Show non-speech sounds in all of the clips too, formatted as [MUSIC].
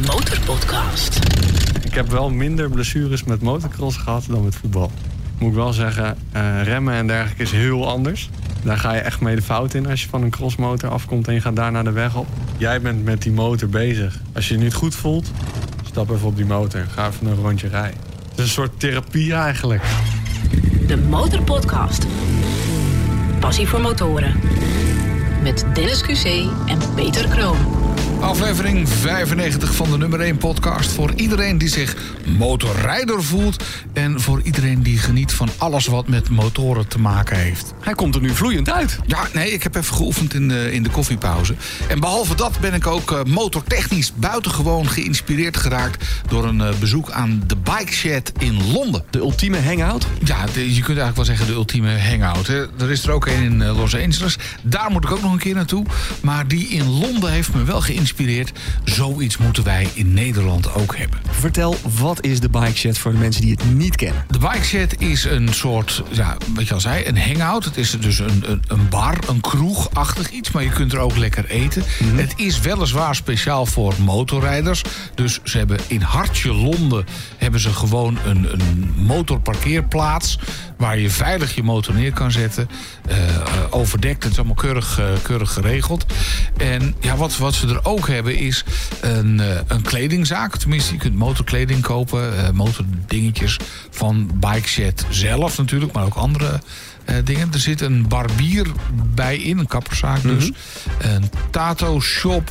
De Motorpodcast. Ik heb wel minder blessures met motocross gehad dan met voetbal. Moet ik wel zeggen, eh, remmen en dergelijke is heel anders. Daar ga je echt mee de fout in als je van een crossmotor afkomt en je gaat daarna de weg op. Jij bent met die motor bezig. Als je je niet goed voelt, stap even op die motor. Ga even een rondje rijden. Het is een soort therapie eigenlijk. De Motorpodcast. Passie voor motoren. Met Dennis QC en Peter Kroon. Aflevering 95 van de nummer 1 podcast. Voor iedereen die zich motorrijder voelt. En voor iedereen die geniet van alles wat met motoren te maken heeft. Hij komt er nu vloeiend uit. Ja, nee, ik heb even geoefend in de, in de koffiepauze. En behalve dat ben ik ook uh, motortechnisch buitengewoon geïnspireerd geraakt... door een uh, bezoek aan de Bike Shed in Londen. De ultieme hangout? Ja, de, je kunt eigenlijk wel zeggen de ultieme hangout. Hè. Er is er ook een in uh, Los Angeles. Daar moet ik ook nog een keer naartoe. Maar die in Londen heeft me wel geïnspireerd geïnspireerd. Zoiets moeten wij in Nederland ook hebben. Vertel, wat is de Bike Shed voor de mensen die het niet kennen? De Bike Shed is een soort, ja, wat je al zei, een hangout. Het is dus een, een, een bar, een kroegachtig iets, maar je kunt er ook lekker eten. Mm -hmm. Het is weliswaar speciaal voor motorrijders. Dus ze hebben in hartje Londen hebben ze gewoon een, een motorparkeerplaats waar je veilig je motor neer kan zetten. Uh, overdekt, het is allemaal keurig, uh, keurig geregeld. En ja, wat, wat ze er ook hebben is een, uh, een kledingzaak. Tenminste, je kunt motorkleding kopen, motordingetjes van Bike Shed zelf natuurlijk, maar ook andere dingen. Er zit een barbier bij in, een kapperszaak dus. Mm -hmm. Een tato shop.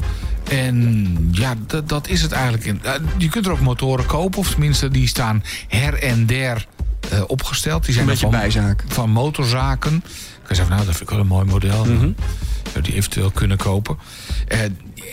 En ja, dat is het eigenlijk. Je kunt er ook motoren kopen, of tenminste, die staan her en der uh, opgesteld. Die zijn een beetje van, bijzaak. Van motorzaken. Ik kan zeggen, nou, dat vind ik wel een mooi model. Mm -hmm. Zou die eventueel kunnen kopen. Uh,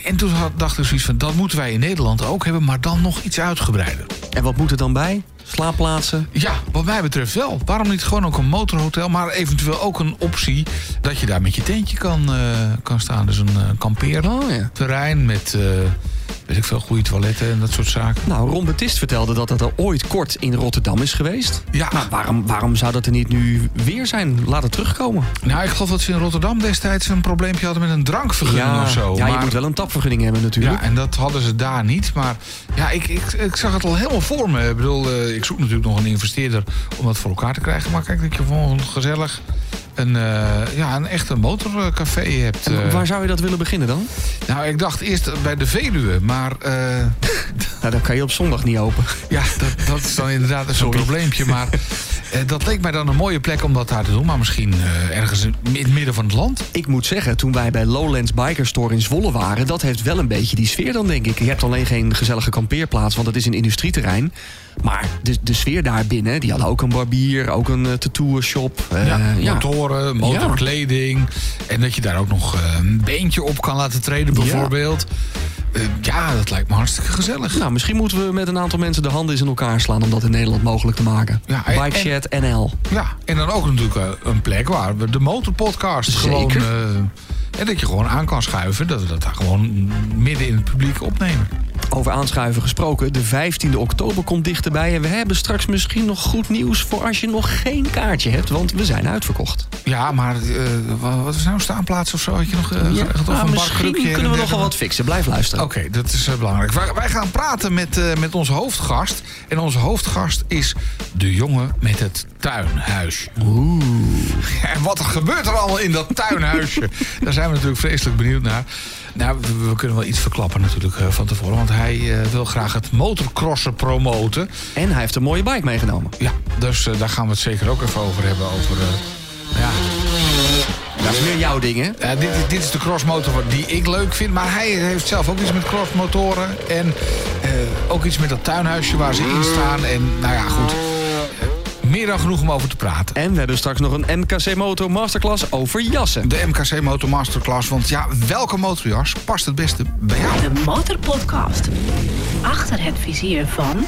en toen had, dacht ik zoiets van, dat moeten wij in Nederland ook hebben, maar dan nog iets uitgebreider. En wat moet er dan bij? Slaapplaatsen? Ja, wat mij betreft wel. Waarom niet gewoon ook een motorhotel, maar eventueel ook een optie dat je daar met je tentje kan, uh, kan staan. Dus een uh, kampeerterrein oh, ja. met... Weet ik veel, goede toiletten en dat soort zaken. Nou, Ron Betist vertelde dat dat er ooit kort in Rotterdam is geweest. Ja. Nou, waarom, waarom zou dat er niet nu weer zijn? Laat het terugkomen. Nou, ik geloof dat ze in Rotterdam destijds een probleempje hadden met een drankvergunning ja, of zo. Ja, maar... je moet wel een tapvergunning hebben natuurlijk. Ja, en dat hadden ze daar niet. Maar ja, ik, ik, ik zag het al helemaal voor me. Ik bedoel, uh, ik zoek natuurlijk nog een investeerder om dat voor elkaar te krijgen. Maar kijk, dat je gewoon gezellig een, uh, ja, een echte motorcafé hebt. Uh. Waar zou je dat willen beginnen dan? Nou, ik dacht eerst bij de Veluwe, maar... Uh... [LAUGHS] nou, dan kan je op zondag niet open. Ja, dat, dat is dan inderdaad zo'n probleempje. Maar dat leek mij dan een mooie plek om dat daar te doen. Maar misschien ergens in het midden van het land. Ik moet zeggen, toen wij bij Lowlands Biker Store in Zwolle waren... dat heeft wel een beetje die sfeer dan, denk ik. Je hebt alleen geen gezellige kampeerplaats, want het is een industrieterrein. Maar de, de sfeer daar binnen, die hadden ook een barbier, ook een tattoo shop. Uh, ja, motoren, motorkleding. Ja. En dat je daar ook nog uh, een beentje op kan laten treden bijvoorbeeld. Ja. ja, dat lijkt me hartstikke gezellig. Nou, misschien moeten we met een aantal mensen de handen eens in elkaar slaan... om dat in Nederland mogelijk te maken. Ja, Bike Shed NL. Ja, en dan ook natuurlijk een plek waar we de motorpodcast gewoon... en dat je gewoon aan kan schuiven. Dat we dat daar gewoon midden in het publiek opnemen. Over aanschuiven gesproken, de 15e oktober komt dichterbij. En we hebben straks misschien nog goed nieuws voor als je nog geen kaartje hebt. Want we zijn uitverkocht. Ja, maar uh, wat is nou staanplaats of zo? Had je nog uh, ja, of nou, een misschien kunnen we nog wel wat fixen. Blijf luisteren. Oké, okay, dat is uh, belangrijk. Wij, wij, gaan praten met, met onze hoofdgast. En onze hoofdgast is de jongen met het tuinhuis. Oeh. [LAUGHS] En wat gebeurt er allemaal in dat tuinhuisje? [LAUGHS] Daar zijn we natuurlijk vreselijk benieuwd naar. Nou, we, we, kunnen wel iets verklappen natuurlijk uh, van tevoren. Want hij uh, wil graag het motorcrossen promoten. En hij heeft een mooie bike meegenomen. Ja, dus uh, daar gaan we het zeker ook even over hebben. Over, ja... Dat is meer jouw ding, hè? dit, dit, is de crossmotor die ik leuk vind. Maar hij heeft zelf ook iets met crossmotoren. En ook iets met dat tuinhuisje waar ze in staan. En nou ja, goed meer dan genoeg om over te praten. En we hebben straks nog een MKC Moto Masterclass over jassen. De MKC Moto Masterclass, want ja, welke motorjas past het beste bij jou? De Motorpodcast. Achter het vizier van...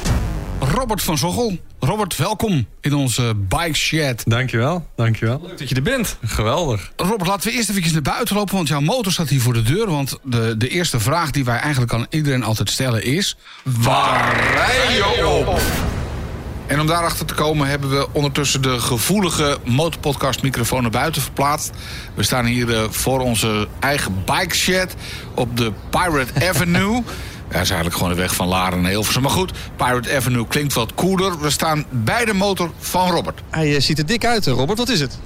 Robert van Zochel. Robert, welkom in onze bike shed. Dankjewel, dankjewel. Leuk dat je er bent. Geweldig. Robert, laten we eerst even naar buiten lopen, want jouw motor staat hier voor de deur. Want de, de eerste vraag die wij eigenlijk aan iedereen altijd stellen is... Waar rij je op? En om daarachter te komen hebben we ondertussen de gevoelige motorpodcast microfoon naar buiten verplaatst. We staan hier uh, voor onze eigen bike shed op de Pirate Avenue. [LAUGHS] Ja, is eigenlijk gewoon de weg van Laren naar Hilversum. Maar goed, Pirate Avenue klinkt wat cooler. We staan bij de motor van Robert. Hij eh, ziet er dik uit, Robert. Wat is het?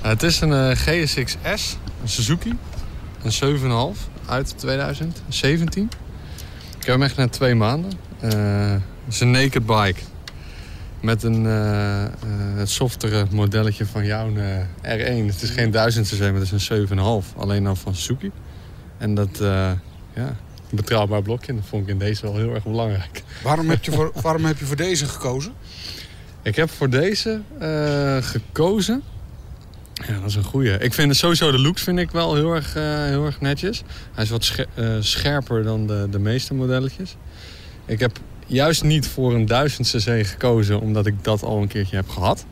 het is een eh, GSX-S, een Suzuki. Een 7,5 uit 2017. Ik heb hem echt net twee maanden. Eh, het is een naked bike. Met een uh, het softere modelletje van jouw R1. Het is geen 1000 cc, maar het is een 7,5. Alleen dan van Suzuki. En dat, ja, een betrouwbaar blokje. Dat vond ik in deze wel heel erg belangrijk. Waarom heb je voor, [LAUGHS] waarom heb je voor deze gekozen? Ik heb voor deze gekozen ja, dat is een goeie. Ik vind sowieso de looks vind ik wel heel erg, uh, heel erg netjes. Hij is wat scherper dan de, de meeste modelletjes. Ik heb juist niet voor een 1000 cc gekozen, omdat ik dat al een keertje heb gehad.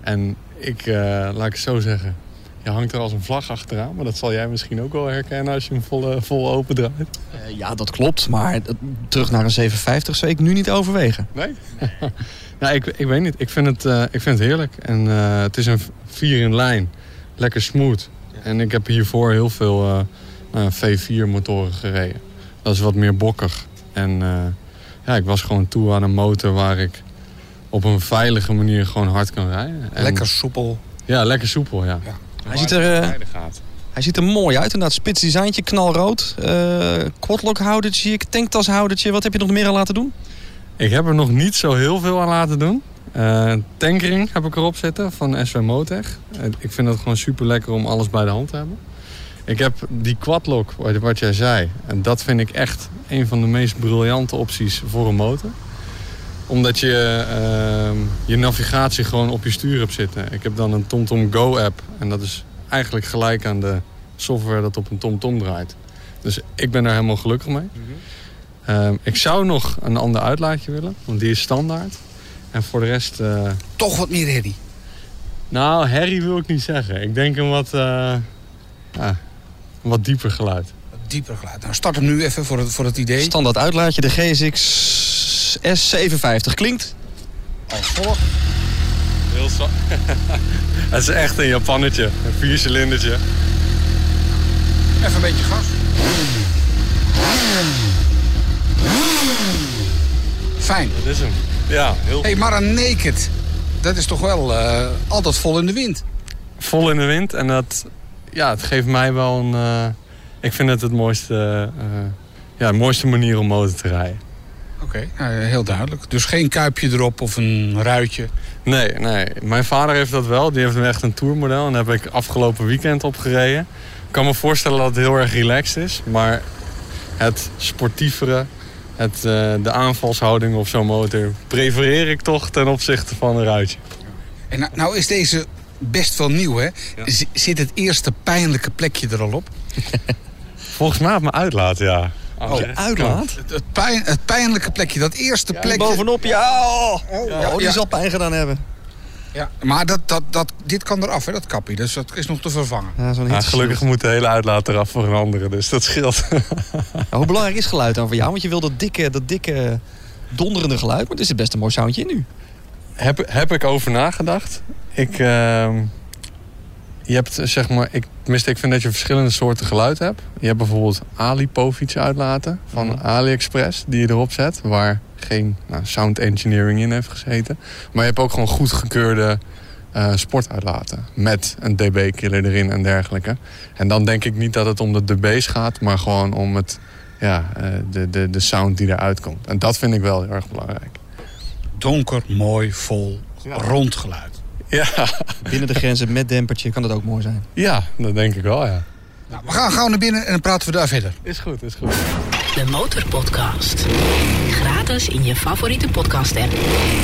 En ik, uh, laat ik het zo zeggen, je hangt er als een vlag achteraan. Maar dat zal jij misschien ook wel herkennen als je hem vol, vol open draait. Uh, ja, dat klopt. Maar terug naar een 750 zou ik nu niet overwegen. Nee? [LAUGHS] nou, ik, ik weet niet. Ik vind het, uh, ik vind het heerlijk. En het is een 4 in lijn. Lekker smooth. En ik heb hiervoor heel veel V4 motoren gereden. Dat is wat meer bokkig. En ja, ik was gewoon toe aan een motor waar ik op een veilige manier gewoon hard kan rijden. En... Lekker soepel. Ja, lekker soepel, ja. ja. Hij ziet, er, uh, hij ziet er mooi uit, inderdaad. Spits designtje, knalrood. Uh, quadlock houdertje, tanktashoudertje. Wat heb je nog meer aan laten doen? Ik heb er nog niet zo heel veel aan laten doen. Uh, tankering heb ik erop zitten van SW Motech. ik vind dat gewoon super lekker om alles bij de hand te hebben. Ik heb die quadlock, wat jij zei. En dat vind ik echt een van de meest briljante opties voor een motor omdat je uh, je navigatie gewoon op je stuur hebt zitten. Ik heb dan een TomTom Go app. En dat is eigenlijk gelijk aan de software dat op een TomTom draait. Dus ik ben daar helemaal gelukkig mee. uh, ik zou nog een ander uitlaatje willen. Want die is standaard. En voor de rest... Uh... Toch wat meer herrie? Nou, herrie wil ik niet zeggen. Ik denk een wat, uh, ja, een wat dieper geluid. Dieper geluid. Nou, start hem nu even voor het, voor het idee. Standaard uitlaatje, de GSX S57 klinkt. Als volgt. Heel zo. [LAUGHS] Het is echt een Japannetje. Een viercilindertje. Even een beetje gas. Fijn. Dat is hem. Ja, heel hey, maar een naked. Dat is toch wel uh, altijd vol in de wind. Vol in de wind. En dat ja, het geeft mij wel een... Uh, ik vind het het mooiste, uh, ja, de mooiste manier om motor te rijden. Oké, okay, nou, heel duidelijk. Dus geen kuipje erop of een ruitje? Nee, nee. Mijn vader heeft dat wel. Die heeft echt een tourmodel. En daar heb ik afgelopen weekend op gereden. Ik kan me voorstellen dat het heel erg relaxed is. Maar het sportievere, het, uh, de aanvalshouding op zo'n motor... prefereer ik toch ten opzichte van een ruitje. En nou, nou is deze best wel nieuw, hè? Ja. Zit het eerste pijnlijke plekje er al op? [LAUGHS] Volgens mij op mijn uitlaat, ja. Oh, uitlaat? Het, pijn, het pijnlijke plekje, dat eerste plekje. Bovenop, ja. Oh, ja, oh, die zal pijn gedaan hebben. Ja, maar dat, dat, dat, dit kan eraf, hè, dat kapje. Dus dat is nog te vervangen. Ja, ja, gelukkig moet de hele uitlaat eraf voor een andere, dus dat scheelt. [LAUGHS] hoe belangrijk is geluid dan voor jou? Want je wil dat dikke, dat dikke donderende geluid, maar er zit best een mooi soundje nu. Heb, heb ik over nagedacht. Ik... Uh je hebt zeg maar, ik, tenminste, ik vind dat je verschillende soorten geluid hebt. Je hebt bijvoorbeeld Ali-Pofiets uitlaten van mhm. AliExpress, die je erop zet, waar geen nou, sound engineering in heeft gezeten. Maar je hebt ook gewoon goedgekeurde uh, sportuitlaten met een dB-killer erin en dergelijke. En dan denk ik niet dat het om de dB's gaat, maar gewoon om het, ja, uh, de, de, de sound die eruit komt. En dat vind ik wel heel erg belangrijk. Donker, mooi, vol, ja. rond geluid. Ja. Binnen de grenzen met dempertje kan dat ook mooi zijn. Ja, dat denk ik wel, ja. Nou, we gaan gauw naar binnen en dan praten we daar verder. Is goed, is goed. De Motorpodcast. Gratis in je favoriete podcast-app.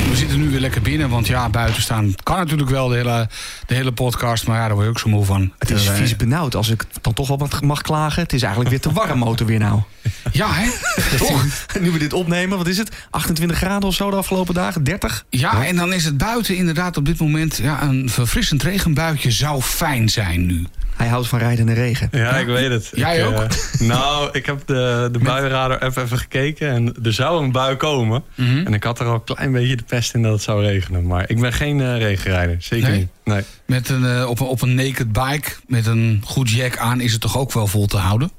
We zitten nu weer lekker binnen, want ja, buiten staan kan natuurlijk wel de hele, de hele podcast. Maar ja, daar word je ook zo moe van. Het is vies benauwd. Als ik dan toch wel wat mag klagen. Het is eigenlijk weer te warm motor weer nou. [LAUGHS] Ja, hè? [LAUGHS] Toch? nu we dit opnemen, wat is het? 28 graden of zo de afgelopen dagen? 30? Ja, en dan is het buiten inderdaad op dit moment... Ja, een verfrissend regenbuitje zou fijn zijn nu. Hij houdt van rijden in de regen. Ja, ik weet het. Jij ook? Uh, nou, ik heb de, de even, even gekeken. En er zou een bui komen. Mhm. En ik had er al een klein beetje de pest in dat het zou regenen. Maar ik ben geen uh, regenrijder. Zeker niet. Nee. Met een, uh, op, een, op een naked bike met een goed jack aan is het toch ook wel vol te houden?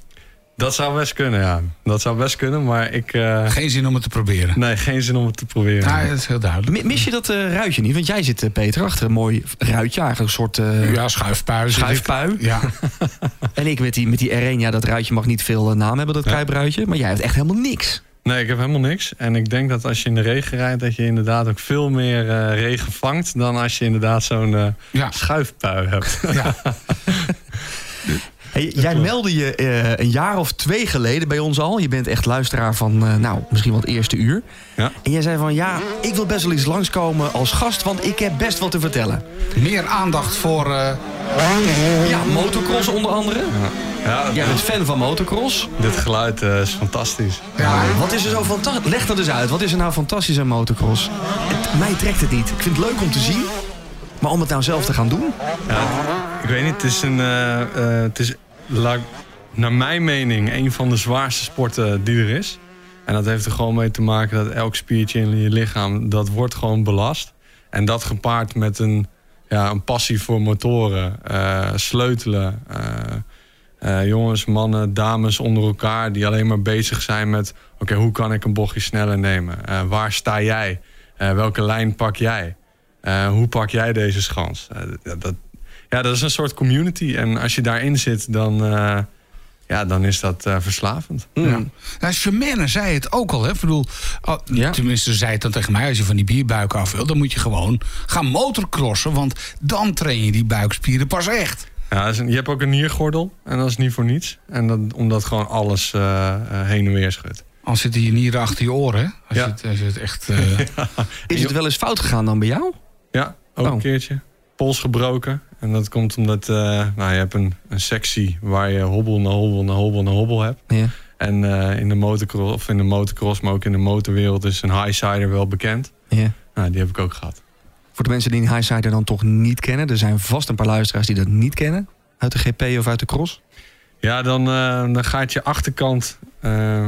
Dat zou best kunnen, ja. Dat zou best kunnen, maar ik... eh, Geen zin om het te proberen. Nee, geen zin om het te proberen. Ja, dat is heel duidelijk. Mi- Mis je dat eh, ruitje niet? Want jij zit, eh, Peter, achter een mooi ruitje. Eigenlijk een soort eh, Ja, schuifpui. schuifpui. Ja, [LAUGHS] En ik met die, met die R1, ja, dat ruitje mag niet veel naam hebben, dat Ja. kuipruitje. Maar jij hebt echt helemaal niks. Nee, ik heb helemaal niks. En ik denk dat als je in de regen rijdt... dat je inderdaad ook veel meer eh, regen vangt... dan als je inderdaad zo'n eh, ja. schuifpui hebt. ja. [LAUGHS] [LAUGHS] Hey, jij meldde je eh, een jaar of twee geleden bij ons al. Je bent echt luisteraar van, eh, nou, misschien wel het eerste uur. Ja. En jij zei van, ja, ik wil best wel eens langskomen als gast... want ik heb best wat te vertellen. Meer aandacht voor... eh, Ja, motocross onder andere. Ja, Jij bent fan van motocross. dit geluid is fantastisch. ja, Wat is er zo fantastisch? Leg dat eens uit. Wat is er nou fantastisch aan motocross? Het- mij trekt het niet. Ik vind het leuk om te zien. Maar om het nou zelf te gaan doen? Ja, ik weet niet, het is een... eh, eh, het is, naar mijn mening, een van de zwaarste sporten die er is. En dat heeft er gewoon mee te maken dat elk spiertje in je lichaam... dat wordt gewoon belast. En dat gepaard met een, ja, een passie voor motoren, eh, sleutelen... jongens, mannen, dames onder elkaar... die alleen maar bezig zijn met... oké, hoe kan ik een bochtje sneller nemen? Waar sta jij? Welke lijn pak jij? Hoe pak jij deze schans? Dat- ja, dat is een soort community. En als je daarin zit, dan, eh, ja, dan is dat eh, verslavend. Ja. Nou, zei het ook al. Hè? Ik bedoel, oh, Ja. Tenminste, ze zei het dan tegen mij. Als je van die bierbuiken af wil, dan moet je gewoon gaan motorcrossen. Want dan train je die buikspieren pas echt. Ja, je hebt ook een niergordel. En dat is niet voor niets. En dat, omdat gewoon alles eh, heen en weer schudt. Anders zitten je nieren achter je oren. Hè? Als, Ja. je het, als je het echt... eh, [LAUGHS] Is het wel eens fout gegaan dan bij jou? Ja, ook Oh. een keertje. Pols gebroken. En dat komt omdat eh, nou, je hebt een, een sectie waar je hobbel na hobbel na hobbel na hobbel hebt. Ja. En eh, in de motocross, of in de motocross, maar ook in de motorwereld is een highsider wel bekend. ja. Nou, die heb ik ook gehad. Voor de mensen die een highsider dan toch niet kennen. Er zijn vast een paar luisteraars die dat niet kennen. Uit de GP of uit de cross. Ja, dan, eh, dan gaat je achterkant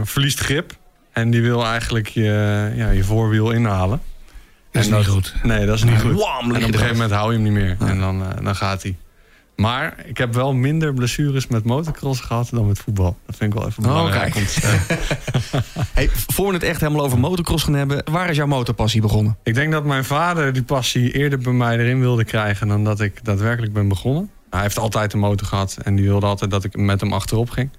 verliest grip. En die wil eigenlijk je, ja, je voorwiel inhalen. Dat is En niet goed. Nee, dat is niet goed. En op een gegeven moment hou je hem niet meer. Ja. En dan, eh, dan gaat hij. Maar ik heb wel minder blessures met motocross gehad dan met voetbal. Dat vind ik wel even Oh, belangrijk kijk. om te zeggen. [LAUGHS] Hey, voor we het echt helemaal over motocross gaan hebben. Waar is jouw motorpassie begonnen? Ik denk dat mijn vader die passie eerder bij mij erin wilde krijgen... dan dat ik daadwerkelijk ben begonnen. Hij heeft altijd een motor gehad en die wilde altijd dat ik met hem achterop ging.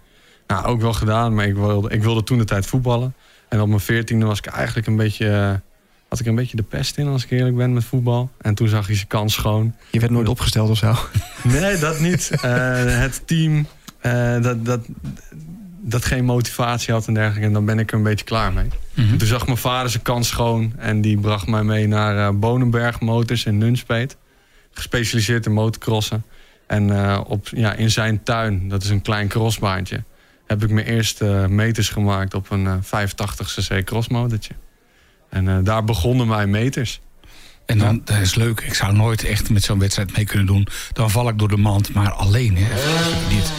Nou, ook wel gedaan, maar ik wilde, ik wilde toen de tijd voetballen. En op mijn veertiende was ik eigenlijk een beetje... had ik een beetje de pest in, als ik eerlijk ben, met voetbal. En toen zag hij zijn kans schoon. Je werd nooit opgesteld of zo. [LAUGHS] Nee, dat niet. Eh, het team, eh, dat, dat, dat geen motivatie had en dergelijke. En dan ben ik er een beetje klaar mee. Mhm. En toen zag mijn vader zijn kans schoon. En die bracht mij mee naar eh, Bonenberg Motors in Nunspeet. Gespecialiseerd in motocrossen. En eh, op, ja, in zijn tuin, dat is een klein crossbaantje... heb ik mijn eerste meters gemaakt op een eh 85cc crossmotortje. En eh, daar begonnen mijn meters. En dan, dat is leuk. Ik zou nooit echt met zo'n wedstrijd mee kunnen doen. Dan val ik door de mand, maar alleen. Hè. Niet.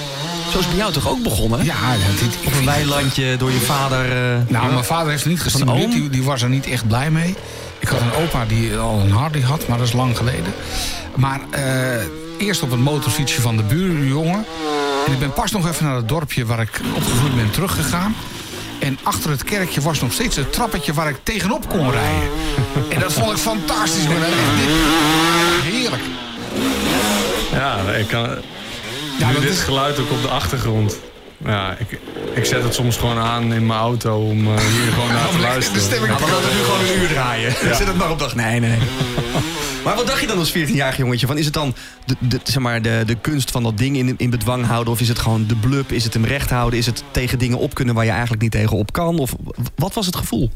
Zo is bij jou toch ook begonnen? Ja, dat, dit, Op een weilandje door je vader. eh, Nou, mijn vader heeft het niet gestimuleerd. Die, die was er niet echt blij mee. Ik had een opa die al een Harley had, maar dat is lang geleden. Maar eh, eerst op een motorfietsje van de buurjongen. En ik ben pas nog even naar het dorpje waar ik opgevoed ben teruggegaan. En achter het kerkje was nog steeds het trappetje waar ik tegenop kon rijden. En dat vond ik fantastisch. Heerlijk. Ja, ik kan, Ja, nu dit is- geluid ook op de achtergrond. Ja, ik, ik zet het soms gewoon aan in mijn auto om eh, hier gewoon [LAUGHS] naar te De luisteren. stemming Ja, we laten nu gewoon een uur draaien. Zet het maar op dag. Nee, nee. Maar wat dacht je dan als 14-jarig jongetje? Van, is het dan de, de, zeg maar, de, de kunst van dat ding in, in bedwang houden? Of is het gewoon de blub? Is het hem recht houden? Is het tegen dingen op kunnen waar je eigenlijk niet tegen op kan? Of wat was het gevoel?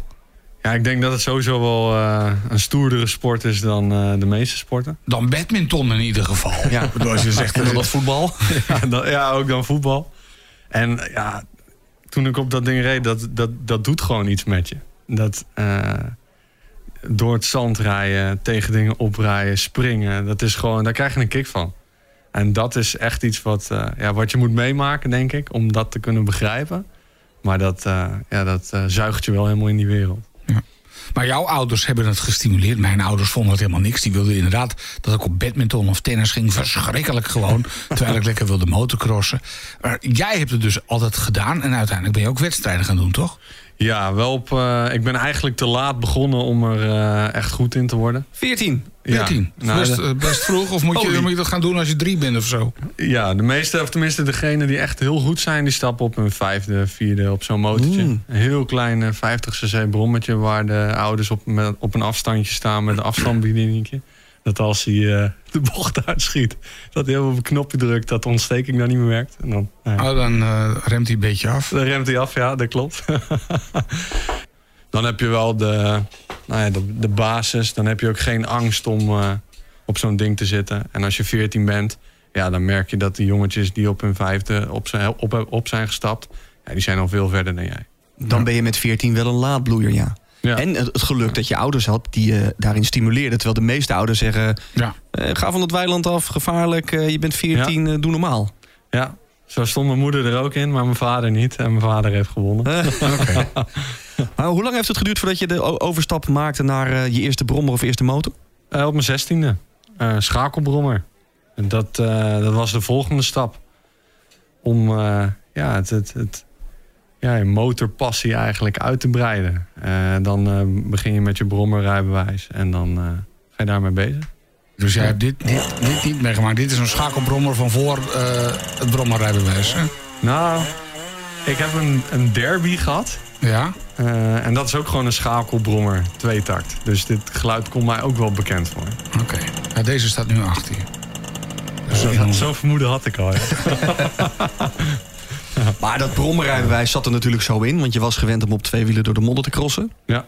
Ja, ik denk dat het sowieso wel eh, een stoerdere sport is dan eh, de meeste sporten. Dan badminton in ieder geval. Ja. [LAUGHS] Als je zegt, [LAUGHS] En dan dat voetbal? [LAUGHS] ja, dan- ja, ook dan voetbal. En ja, toen ik op dat ding reed, dat, dat, dat doet gewoon iets met je. Dat eh, door het zand rijden, tegen dingen oprijden, springen, dat is gewoon, daar krijg je een kick van. En dat is echt iets wat, eh, ja, wat je moet meemaken, denk ik, om dat te kunnen begrijpen. Maar dat, eh, ja, dat eh, zuigt je wel helemaal in die wereld. Maar jouw ouders hebben het gestimuleerd. Mijn ouders vonden het helemaal niks. Die wilden inderdaad dat ik op badminton of tennis ging. Verschrikkelijk gewoon. [LAUGHS] terwijl ik lekker wilde motocrossen. Maar jij hebt het dus altijd gedaan. En uiteindelijk ben je ook wedstrijden gaan doen, toch? Ja, wel op. eh, ik ben eigenlijk te laat begonnen om er eh, echt goed in te worden. 14. 14. Ja, nou, best, de- eh, best vroeg. Of moet je, [LAUGHS] Olie. moet je dat gaan doen als je drie bent of zo? ja, de meeste, of tenminste degenen die echt heel goed zijn, die stappen op hun vijfde, vierde op zo'n motortje. Mm. Een heel klein eh, 50 cc brommetje waar de ouders op, met, op een afstandje staan met een afstandsbedieningje. Dat als hij eh, de bocht uitschiet, dat hij op een knopje drukt, dat de ontsteking dan niet meer werkt. En dan, nou. Oh, dan eh, remt hij een beetje af. Dan remt hij af, ja, dat klopt. [LAUGHS] dan heb je wel de, nou ja, de, de basis. Dan heb je ook geen angst om eh, op zo'n ding te zitten. En als je 14 bent, ja, dan merk je dat die jongetjes die op hun vijfde op zijn, op, op zijn gestapt, ja, die zijn al veel verder dan jij. Dan ben je met 14 wel een laadbloeier, ja. Ja. En het geluk dat je ouders had die je daarin stimuleerden. Terwijl de meeste ouders zeggen... Ja. eh, ga van het weiland af, gevaarlijk, eh, je bent 14, eh, doe normaal. Ja, zo stond mijn moeder er ook in, maar mijn vader niet. En mijn vader heeft gewonnen. [LAUGHS] Maar hoe lang heeft het geduurd voordat je de overstap maakte... naar eh, je eerste brommer of eerste motor? Eh, op mijn zestiende. Eh schakelbrommer. En dat, eh, dat was de volgende stap. Om eh, ja, het, het, het, ja, je motorpassie eigenlijk uit te breiden. Eh, dan eh, begin je met je brommerrijbewijs. En dan eh, ga je daarmee bezig. Dus jij hebt dit, dit, dit niet meegemaakt. Dit is een schakelbrommer van voor het brommerrijbewijs. Hè? Nou, ik heb een, een derby gehad. Ja. En dat is ook gewoon een schakelbrommer, tweetakt. Dus dit geluid komt mij ook wel bekend voor. Oké. Ja, deze staat nu achter je. Dus Zo'n vermoeden had ik al. Ja. [LAUGHS] [LAUGHS] Maar dat brommerrijbewijs zat er natuurlijk zo in. Want je was gewend om op twee wielen door de modder te crossen. ja,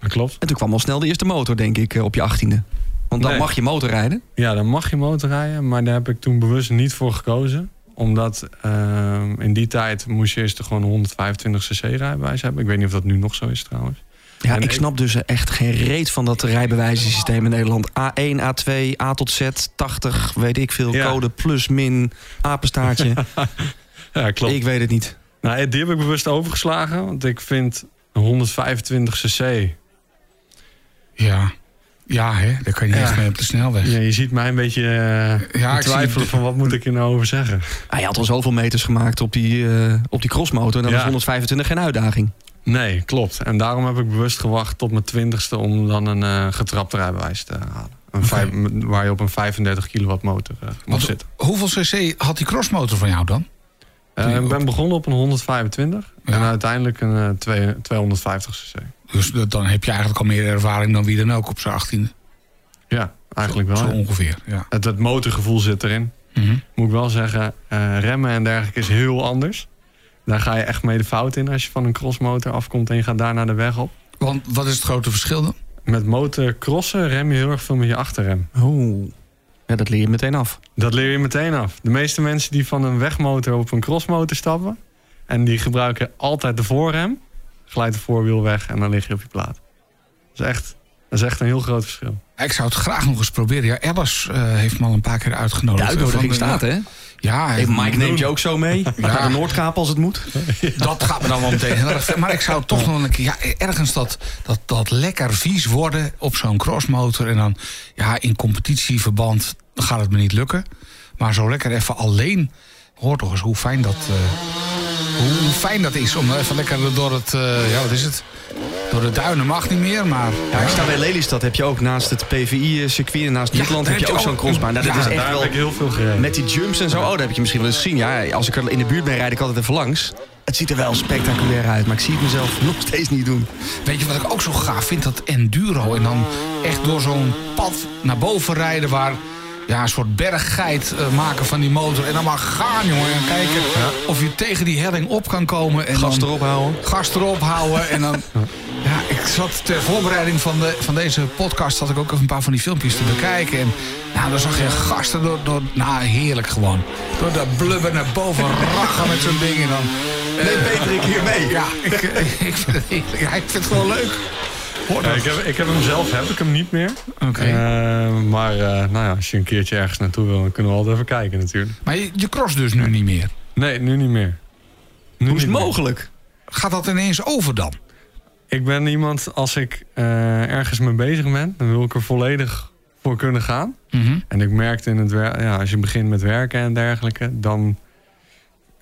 dat klopt. En toen kwam al snel de eerste motor, denk ik, eh, op je achttiende. Want dan Nee. mag je motorrijden. Ja, dan mag je motorrijden, maar daar heb ik toen bewust niet voor gekozen. Omdat ehm, in die tijd moest je eerst gewoon een 125 cc rijbewijs hebben. Ik weet niet of dat nu nog zo is trouwens. Ja, En ik ik- snap dus echt geen reet van dat rijbewijzensysteem in Nederland. A1, A2, A tot Z, 80, weet ik veel, Ja. code plus, min, apenstaartje. [LAUGHS] Ja, klopt. ik weet het niet. Nou, die heb ik bewust overgeslagen, want ik vind een 125 cc... Ja. Ja, hè? daar kan je niet Ja. echt mee op de snelweg. Ja, je ziet mij een beetje eh, Ja, twijfelen van wat moet ik er nou over zeggen. Hij had al zoveel meters gemaakt op die, eh, op die crossmotor. En dan Ja. was 125 geen uitdaging. Nee, klopt. En daarom heb ik bewust gewacht tot mijn twintigste om dan een eh getrapt rijbewijs te halen. Een vijf- waar je op een 35 kilowatt motor mag Want zitten. hoeveel cc had die crossmotor van jou dan? Eh, ik ben begonnen op een 125 en uiteindelijk een eh, twee- 250 cc. Dus dat- dan heb je eigenlijk al meer ervaring dan wie dan ook op zijn achttiende. Ja, eigenlijk wel. Zo ongeveer, ja. Het, het motorgevoel zit erin. Mhm. Moet ik wel zeggen, eh, remmen en dergelijke is heel anders. Daar ga je echt mee de fout in als je van een crossmotor afkomt en je gaat daar naar de weg op. Want wat is het grote verschil dan? Met motorcrossen rem je heel erg veel met je achterrem. Oh. Ja, dat leer je meteen af. Dat leer je meteen af. De meeste mensen die van een wegmotor op een crossmotor stappen... en die gebruiken altijd de voorrem... glijdt de voorwiel weg en dan lig je op je plaat. Dat is echt, dat is echt een heel groot verschil. Ik zou het graag nog eens proberen. Ja, Alice eh, heeft me al een paar keer De uitgenodigd. uitnodiging Van, staat, ja, hè? Ja, Hey, Mike neemt je ook zo mee. Naar de Noordkaap als het moet. [LAUGHS] Dat gaat me dan wel meteen. Maar ik zou toch nog een keer... Ja, ergens dat, dat, dat lekker vies worden op zo'n crossmotor. En dan, ja, in competitieverband gaat het me niet lukken. Maar zo lekker even alleen... Hoor toch eens hoe fijn dat... eh, hoe, hoe fijn dat is om even lekker door het... eh, ja, wat is het? Door de duinen mag niet meer, maar... Ja, ik sta bij Lelystad. Heb je ook naast het PVI-circuit en naast Nederland heb je ook zo'n crossbaan. Nou, dat ja, is echt Daar wel... heb ik heel veel gereden. Met die jumps en zo. Oh, dat heb je misschien wel eens gezien. Ja, als ik er in de buurt ben, rijd ik altijd even langs. Het ziet er wel spectaculair uit, maar ik zie het mezelf [LAUGHS] nog steeds niet doen. Weet je wat ik ook zo gaaf vind? Dat enduro. En dan echt door zo'n pad naar boven rijden... waar ja, een soort berggeit eh, maken van die motor. En dan maar gaan, jongen. En kijken of je tegen die helling op kan komen. En Gas dan erop houden. gas erop houden. En dan... Ja, ik zat ter voorbereiding van, de, van deze podcast... zat ik ook even een paar van die filmpjes te bekijken. En nou, dan zag je gasten door... door nou, heerlijk gewoon. Door de blubber naar boven rachen met zo'n ding. En dan... Nee, Peter, ik hier mee. Ja, ik, ik, vind het, ja, ik vind het gewoon leuk. Ik, heb, ik heb hem zelf heb ik hem niet meer. Oké. Eh, maar eh, nou ja, als je een keertje ergens naartoe wil... dan kunnen we altijd even kijken natuurlijk. Maar je, je cross dus nu niet meer. Nee, nu niet meer. Nu Hoe is het meer. mogelijk? Gaat dat ineens over dan? Ik ben iemand, als ik eh, ergens mee bezig ben, dan wil ik er volledig voor kunnen gaan. Mhm. En ik merkte in het werk, ja, als je begint met werken en dergelijke, dan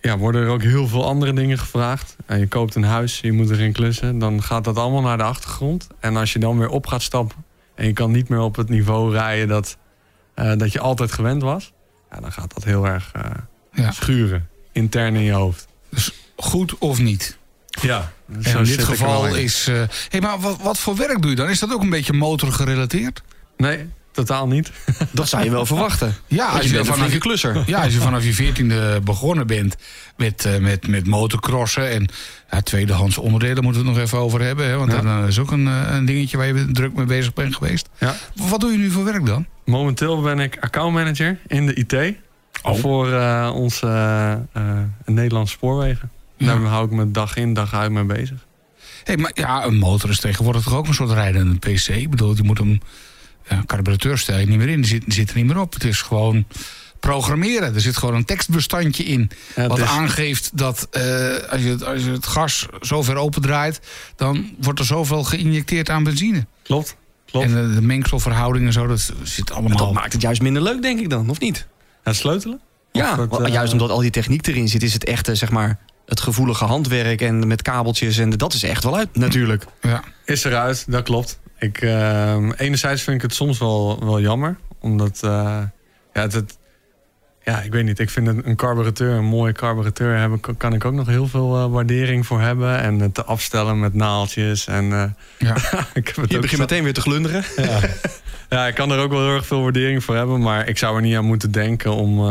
ja, worden er ook heel veel andere dingen gevraagd. En je koopt een huis, je moet erin klussen, dan gaat dat allemaal naar de achtergrond. En als je dan weer op gaat stappen en je kan niet meer op het niveau rijden dat, eh, dat je altijd gewend was, ja, dan gaat dat heel erg eh, Ja. schuren, intern in je hoofd. Goed of niet? Ja, En in dit geval is... eh hey, maar wat, wat voor werk doe je dan? Is dat ook een beetje motorgerelateerd? Nee, totaal niet. Dat zou je wel verwachten. Ja, als je je, bent een vanaf je, klusser. ja, als je vanaf je veertiende begonnen bent met, eh, met, met motocrossen... en ja, tweedehands onderdelen moeten we het nog even over hebben. Hè, want Ja. dat is ook een, eh, een dingetje waar je druk mee bezig bent geweest. Ja. Wat doe je nu voor werk dan? Momenteel ben ik accountmanager in de IT. Voor eh, onze Nederlandse spoorwegen. Ja. Daar hou ik me dag in, dag uit mee bezig. Hey, maar ja, een motor is tegenwoordig toch ook een soort rijdende PC? Ik bedoel, je moet hem... Ja, carburateur stel je niet meer in, die zit, die zit er niet meer op. Het is gewoon programmeren. Er zit gewoon een tekstbestandje in. Ja, wat is- aangeeft dat eh, als, je, het- als je het gas zo ver opendraait... dan wordt er zoveel geïnjecteerd aan benzine. Klopt, klopt. En eh, de mengselverhoudingen en zo, dat zit allemaal... Dat maakt het juist minder leuk, denk ik dan, of niet? Het sleutelen? Ja, het, eh, juist omdat al die techniek erin zit, is het echte, zeg maar, het gevoelige handwerk en met kabeltjes. En dat is echt wel uit, natuurlijk. Ja. Is eruit, dat klopt. Ik, eh, enerzijds vind ik het soms wel, wel jammer. Omdat, eh, ja, het, het- ja, ik weet niet. Ik vind een, een carburateur, een mooie carburateur hebben, kan- ik ook nog heel veel eh, waardering voor hebben. En het te afstellen met naaltjes. En, eh, Ja. [LAUGHS] ik heb het Je begint meteen weer te glunderen. [LAUGHS] Ja. ja, ik kan er ook wel heel erg veel waardering voor hebben. Maar ik zou er niet aan moeten denken om,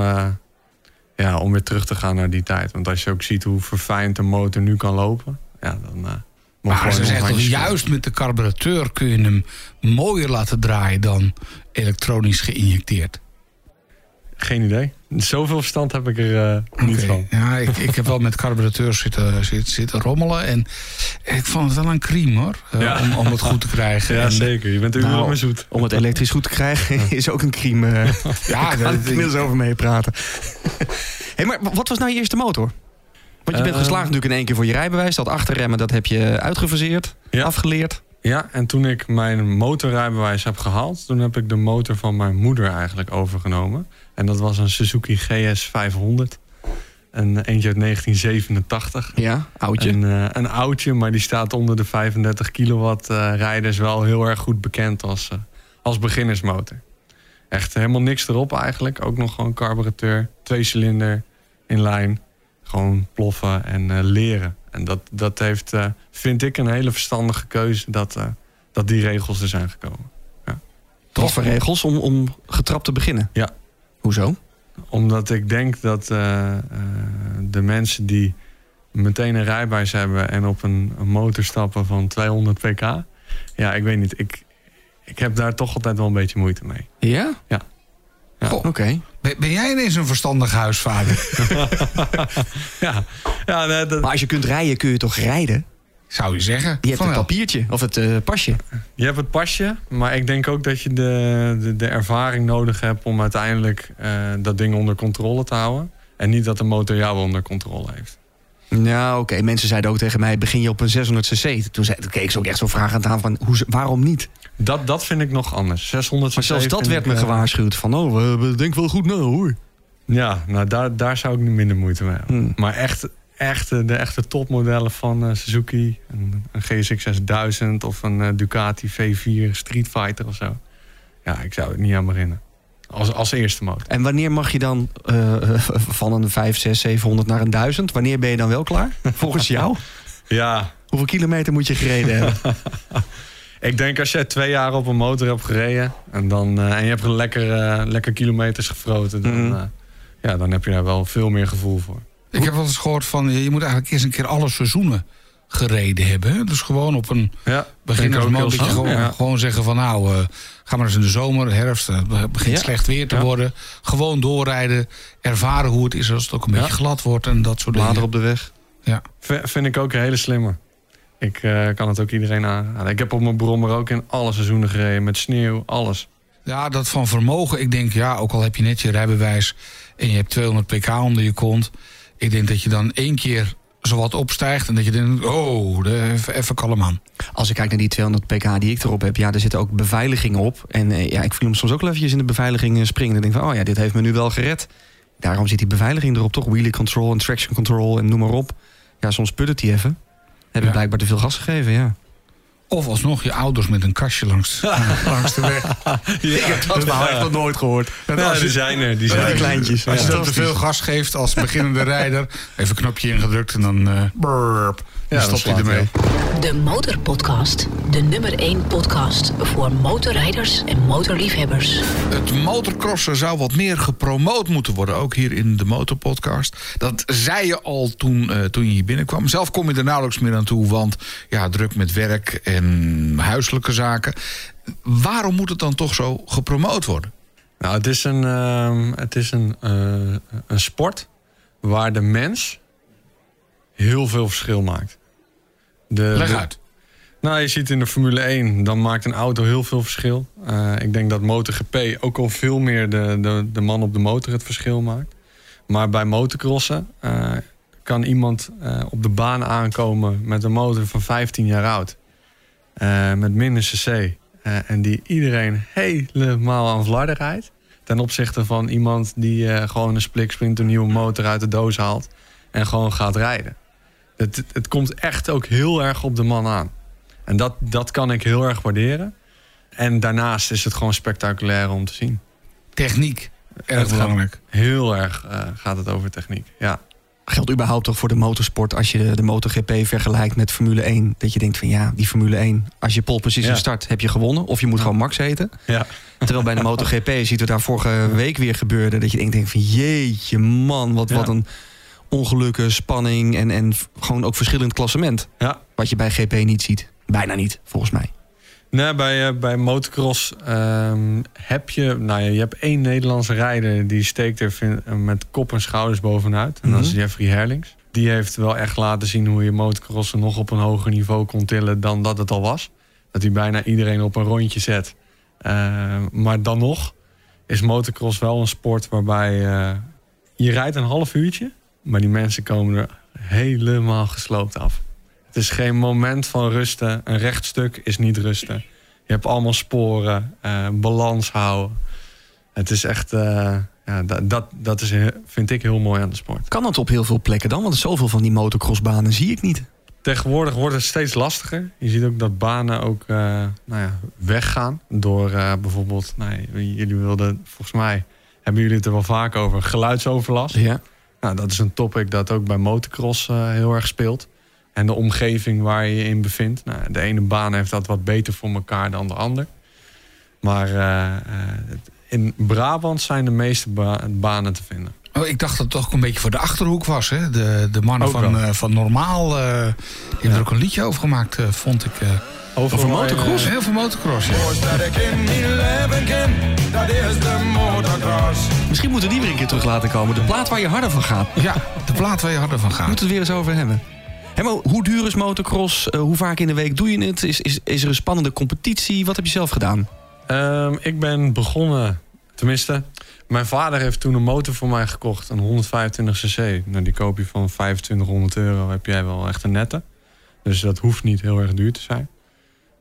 ja, om weer terug te gaan naar die tijd. Want als je ook ziet hoe verfijnd de motor nu kan lopen. Ja, dan, Maar ze zeggen toch juist met de carburateur kun je hem mooier laten draaien dan elektronisch geïnjecteerd. Geen idee. Zoveel verstand heb ik er eh, niet van. Ja, ik, ik heb wel met carburateurs zitten, zitten, zitten rommelen. En ik vond het wel een crime hoor. eh, Ja. om, om het goed te krijgen. [LAUGHS] Ja, En, zeker. Je bent er Nou, zoet. Om het elektrisch goed te krijgen is ook een crime. eh. Ja, [LAUGHS] Daar dat- kan ik inmiddels over mee praten. [LAUGHS] hey, maar wat was nou je eerste motor? Want je bent Eh, geslaagd natuurlijk in één keer voor je rijbewijs. Dat achterremmen, dat heb je uitgefaseerd, Ja. afgeleerd. Ja, en toen ik mijn motorrijbewijs heb gehaald... toen heb ik de motor van mijn moeder eigenlijk overgenomen. En dat was een Suzuki GS 500. Een eentje uit 1987. Ja, oudje. Een, eh, een oudje, maar die staat onder de 35 kilowatt eh rijders wel heel erg goed bekend als, eh, als beginnersmotor. Echt helemaal niks erop eigenlijk. Ook nog gewoon carburateur, twee cilinder in lijn. Gewoon ploffen en eh, leren. En dat, dat heeft, eh, vind ik, een hele verstandige keuze dat, eh, dat die regels er zijn gekomen. Wat voor regels om, om getrapt te beginnen? Ja. Hoezo? Omdat ik denk dat de mensen die meteen een rijbewijs hebben en op een, een motor stappen van 200 pk. Ja, ik weet niet. Ik, ik heb daar toch altijd wel een beetje moeite mee. Ja? Ja. Ja. Oké. Ben jij ineens een verstandig huisvader? [LAUGHS] Ja, ja nee, dat, Maar als je kunt rijden, kun je toch rijden? Zou je zeggen? Je hebt Van het papiertje of het eh, pasje. je hebt het pasje, maar ik denk ook dat je de, de, de ervaring nodig hebt om uiteindelijk eh, dat ding onder controle te houden. En niet dat de motor jou onder controle heeft. Nou, oké. Mensen zeiden ook tegen mij, begin je op een 600 cc. Toen, zei, toen keek ze ook echt zo vragend aan van, hoe, waarom niet? Dat, dat vind ik nog anders. 600 Maar zelfs dat werd ik, me eh, gewaarschuwd. Van, oh, we, denken wel goed na, hoor. Ja, nou daar, daar zou ik nu minder moeite mee hebben. Hmm. Maar echt, echt eh, de echte topmodellen van eh, Suzuki, een, een GSX 6000 of een Ducati V4 Street Fighter of zo. Ja, ik zou het niet aan beginnen. Als, als eerste motor. En wanneer mag je dan eh, van een 5, 6, 700 naar een 1000? Wanneer ben je dan wel klaar? [LAUGHS] Volgens jou? Ja, Hoeveel kilometer moet je gereden hebben? [LAUGHS] ik denk als jij twee jaar op een motor hebt gereden en, dan, eh, en je hebt er lekker, eh, lekker kilometers gefroten, dan, Mhm. eh, ja, dan heb je daar wel veel meer gevoel voor. Ik heb wel eens gehoord van, je moet eigenlijk eerst een keer alle seizoenen gereden hebben. Dus gewoon op een Ja, heel gewoon. Ja. gewoon zeggen van nou, eh, ga maar eens in de zomer, herfst, eh, het begint Ja. slecht weer te Ja. worden. Gewoon doorrijden, ervaren hoe het is als het ook een Ja. beetje glad wordt en dat soort Later dingen. op de weg. V- Vind ik ook een hele slimme. Ik eh, kan het ook iedereen aanraden. Ik heb op mijn brommer ook in alle seizoenen gereden. Met sneeuw, alles. Ja, dat van vermogen. Ik denk, ja, ook al heb je net je rijbewijs en je hebt 200 pk onder je kont. Ik denk dat je dan één keer zowat opstijgt en dat je denkt, oh, de, even, even kalm aan. Als ik kijk naar die 200 pk die ik erop heb, ja, er zitten ook beveiligingen op. En eh, ja, ik voel hem soms ook wel eventjes in de beveiliging eh, springen. En denk van, oh ja, dit heeft me nu wel gered. Daarom zit die beveiliging erop, toch? Wheelie control en traction control en noem maar op. Ja, soms put het die even. Heb Ja. blijkbaar te veel gas gegeven, ja. Of alsnog je ouders met een kastje langs, [LAUGHS] langs de weg. Ik heb dat verhaal echt nog nooit gehoord. Ja, die zijn er. Die zijn die kleintjes. Als je Ja. dan te veel gas geeft als beginnende [LAUGHS] rijder, even een knopje ingedrukt en dan eh burp. Ja, dan stopt hij ermee. De Motorpodcast. De nummer 1 podcast voor motorrijders en motorliefhebbers. Het motocrossen zou wat meer gepromoot moeten worden, ook hier in de Motorpodcast. Dat zei je al toen, eh, toen je hier binnenkwam. Zelf kom je er nauwelijks meer aan toe, want ja, druk met werk en huiselijke zaken. Waarom moet het dan toch zo gepromoot worden? Nou, het is een, ehm, het is een, eh, een sport waar de mens heel veel verschil maakt. De, Leg de- uit. Nou, je ziet in de Formule 1, dan maakt een auto heel veel verschil. Eh, ik denk dat MotoGP ook al veel meer de, de, de man op de motor het verschil maakt. Maar bij motocrossen eh, kan iemand eh, op de baan aankomen met een motor van 15 jaar oud. Met minder cc. en die iedereen helemaal aan flarden rijdt. Ten opzichte van iemand die gewoon een spliksplinter nieuwe motor uit de doos haalt. En gewoon gaat rijden. Het, het, komt echt ook heel erg op de man aan. En dat, dat kan ik heel erg waarderen. En daarnaast is het gewoon spectaculair om te zien. Techniek, erg belangrijk. Heel erg eh, gaat het over techniek. Ja. Geldt überhaupt toch voor de motorsport als je de, MotoGP vergelijkt met Formule 1. Dat je denkt van ja, die Formule 1, als je pole position Ja. start, heb je gewonnen. Of je moet gewoon max heten. Ja. Terwijl bij de [LAUGHS] MotoGP ziet we daar vorige week weer gebeurde. Dat je denkt, denkt van jeetje man, wat, wat een ongelukken, spanning en, en gewoon ook verschillend klassement. ja. Wat je bij GP niet ziet. Bijna niet, volgens mij. Nee, bij, eh, bij motocross ehm, heb je... Nou ja, je hebt één Nederlandse rijder... die steekt er eh, met kop en schouders bovenuit. En dat is Mhm. Jeffrey Herlings. Die heeft wel echt laten zien hoe je motocrossen... nog op een hoger niveau kon tillen dan dat het al was. Dat hij bijna iedereen op een rondje zet. Eh, maar dan nog is motocross wel een sport waarbij... eh, je rijdt een half uurtje... maar die mensen komen er helemaal gesloopt af. Het is geen moment van rusten. Een rechtstuk is niet rusten. Je hebt allemaal sporen, eh, balans houden. Het is echt, eh, ja, dat, dat, dat is, vind ik heel mooi aan de sport. Kan dat op heel veel plekken dan? Want zoveel van die motocrossbanen zie ik niet. Tegenwoordig wordt het steeds lastiger. Je ziet ook dat banen ook eh, nou ja, weggaan. Door bijvoorbeeld, nou, jullie wilden, volgens mij hebben jullie het er wel vaak over, geluidsoverlast. Ja. Nou, dat is een topic dat ook bij motocross eh, heel erg speelt. En de omgeving waar je je in bevindt. Nou, de ene baan heeft dat wat beter voor elkaar dan de ander. Maar eh, eh, in Brabant zijn de meeste ba- banen te vinden. Oh, ik dacht dat het toch een beetje voor de achterhoek was. Hè? De, de mannen Ook van, van Normaal eh, die hebben er ook een liedje over gemaakt, vond ik. Eh. Over, motocross? Heel veel motocross, ja. Misschien moeten we die weer een keer terug laten komen. De plaat waar je harder van gaat. Ja, de plaat waar je harder van gaat. Moeten we het weer eens over hebben. Maar hoe duur is motocross? Eh, hoe vaak in de week doe je het? Is, is, is er een spannende competitie? Wat heb je zelf gedaan? Ehm, ik ben begonnen, tenminste, mijn vader heeft toen een motor voor mij gekocht, een 125cc. Nou, die koop je van 2500 euro, heb jij wel echt een nette. Dus dat hoeft niet heel erg duur te zijn.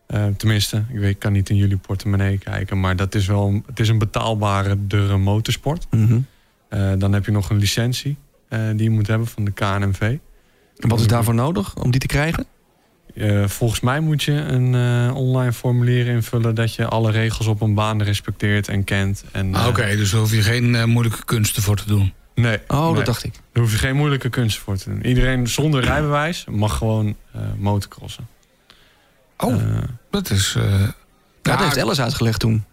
Eh, tenminste, ik, weet, ik kan niet in jullie portemonnee kijken, maar dat is wel, een- het is een betaalbare dure motorsport. Mhm. Eh, dan heb je nog een licentie eh, die je moet hebben van de KNMV. En wat is daarvoor nodig om die te krijgen? Eh, volgens mij moet je een eh, online formulier invullen dat je alle regels op een baan respecteert en kent. En, Ah, Oké, dus daar hoef je geen eh, moeilijke kunsten voor te doen. Nee. Oh, nee. dat dacht ik. Daar hoef je geen moeilijke kunsten voor te doen. Iedereen zonder [CLEARS THROAT] rijbewijs mag gewoon eh, motocrossen. Oh, Eh, dat is... eh, Ja, dat heeft Alice uitgelegd toen.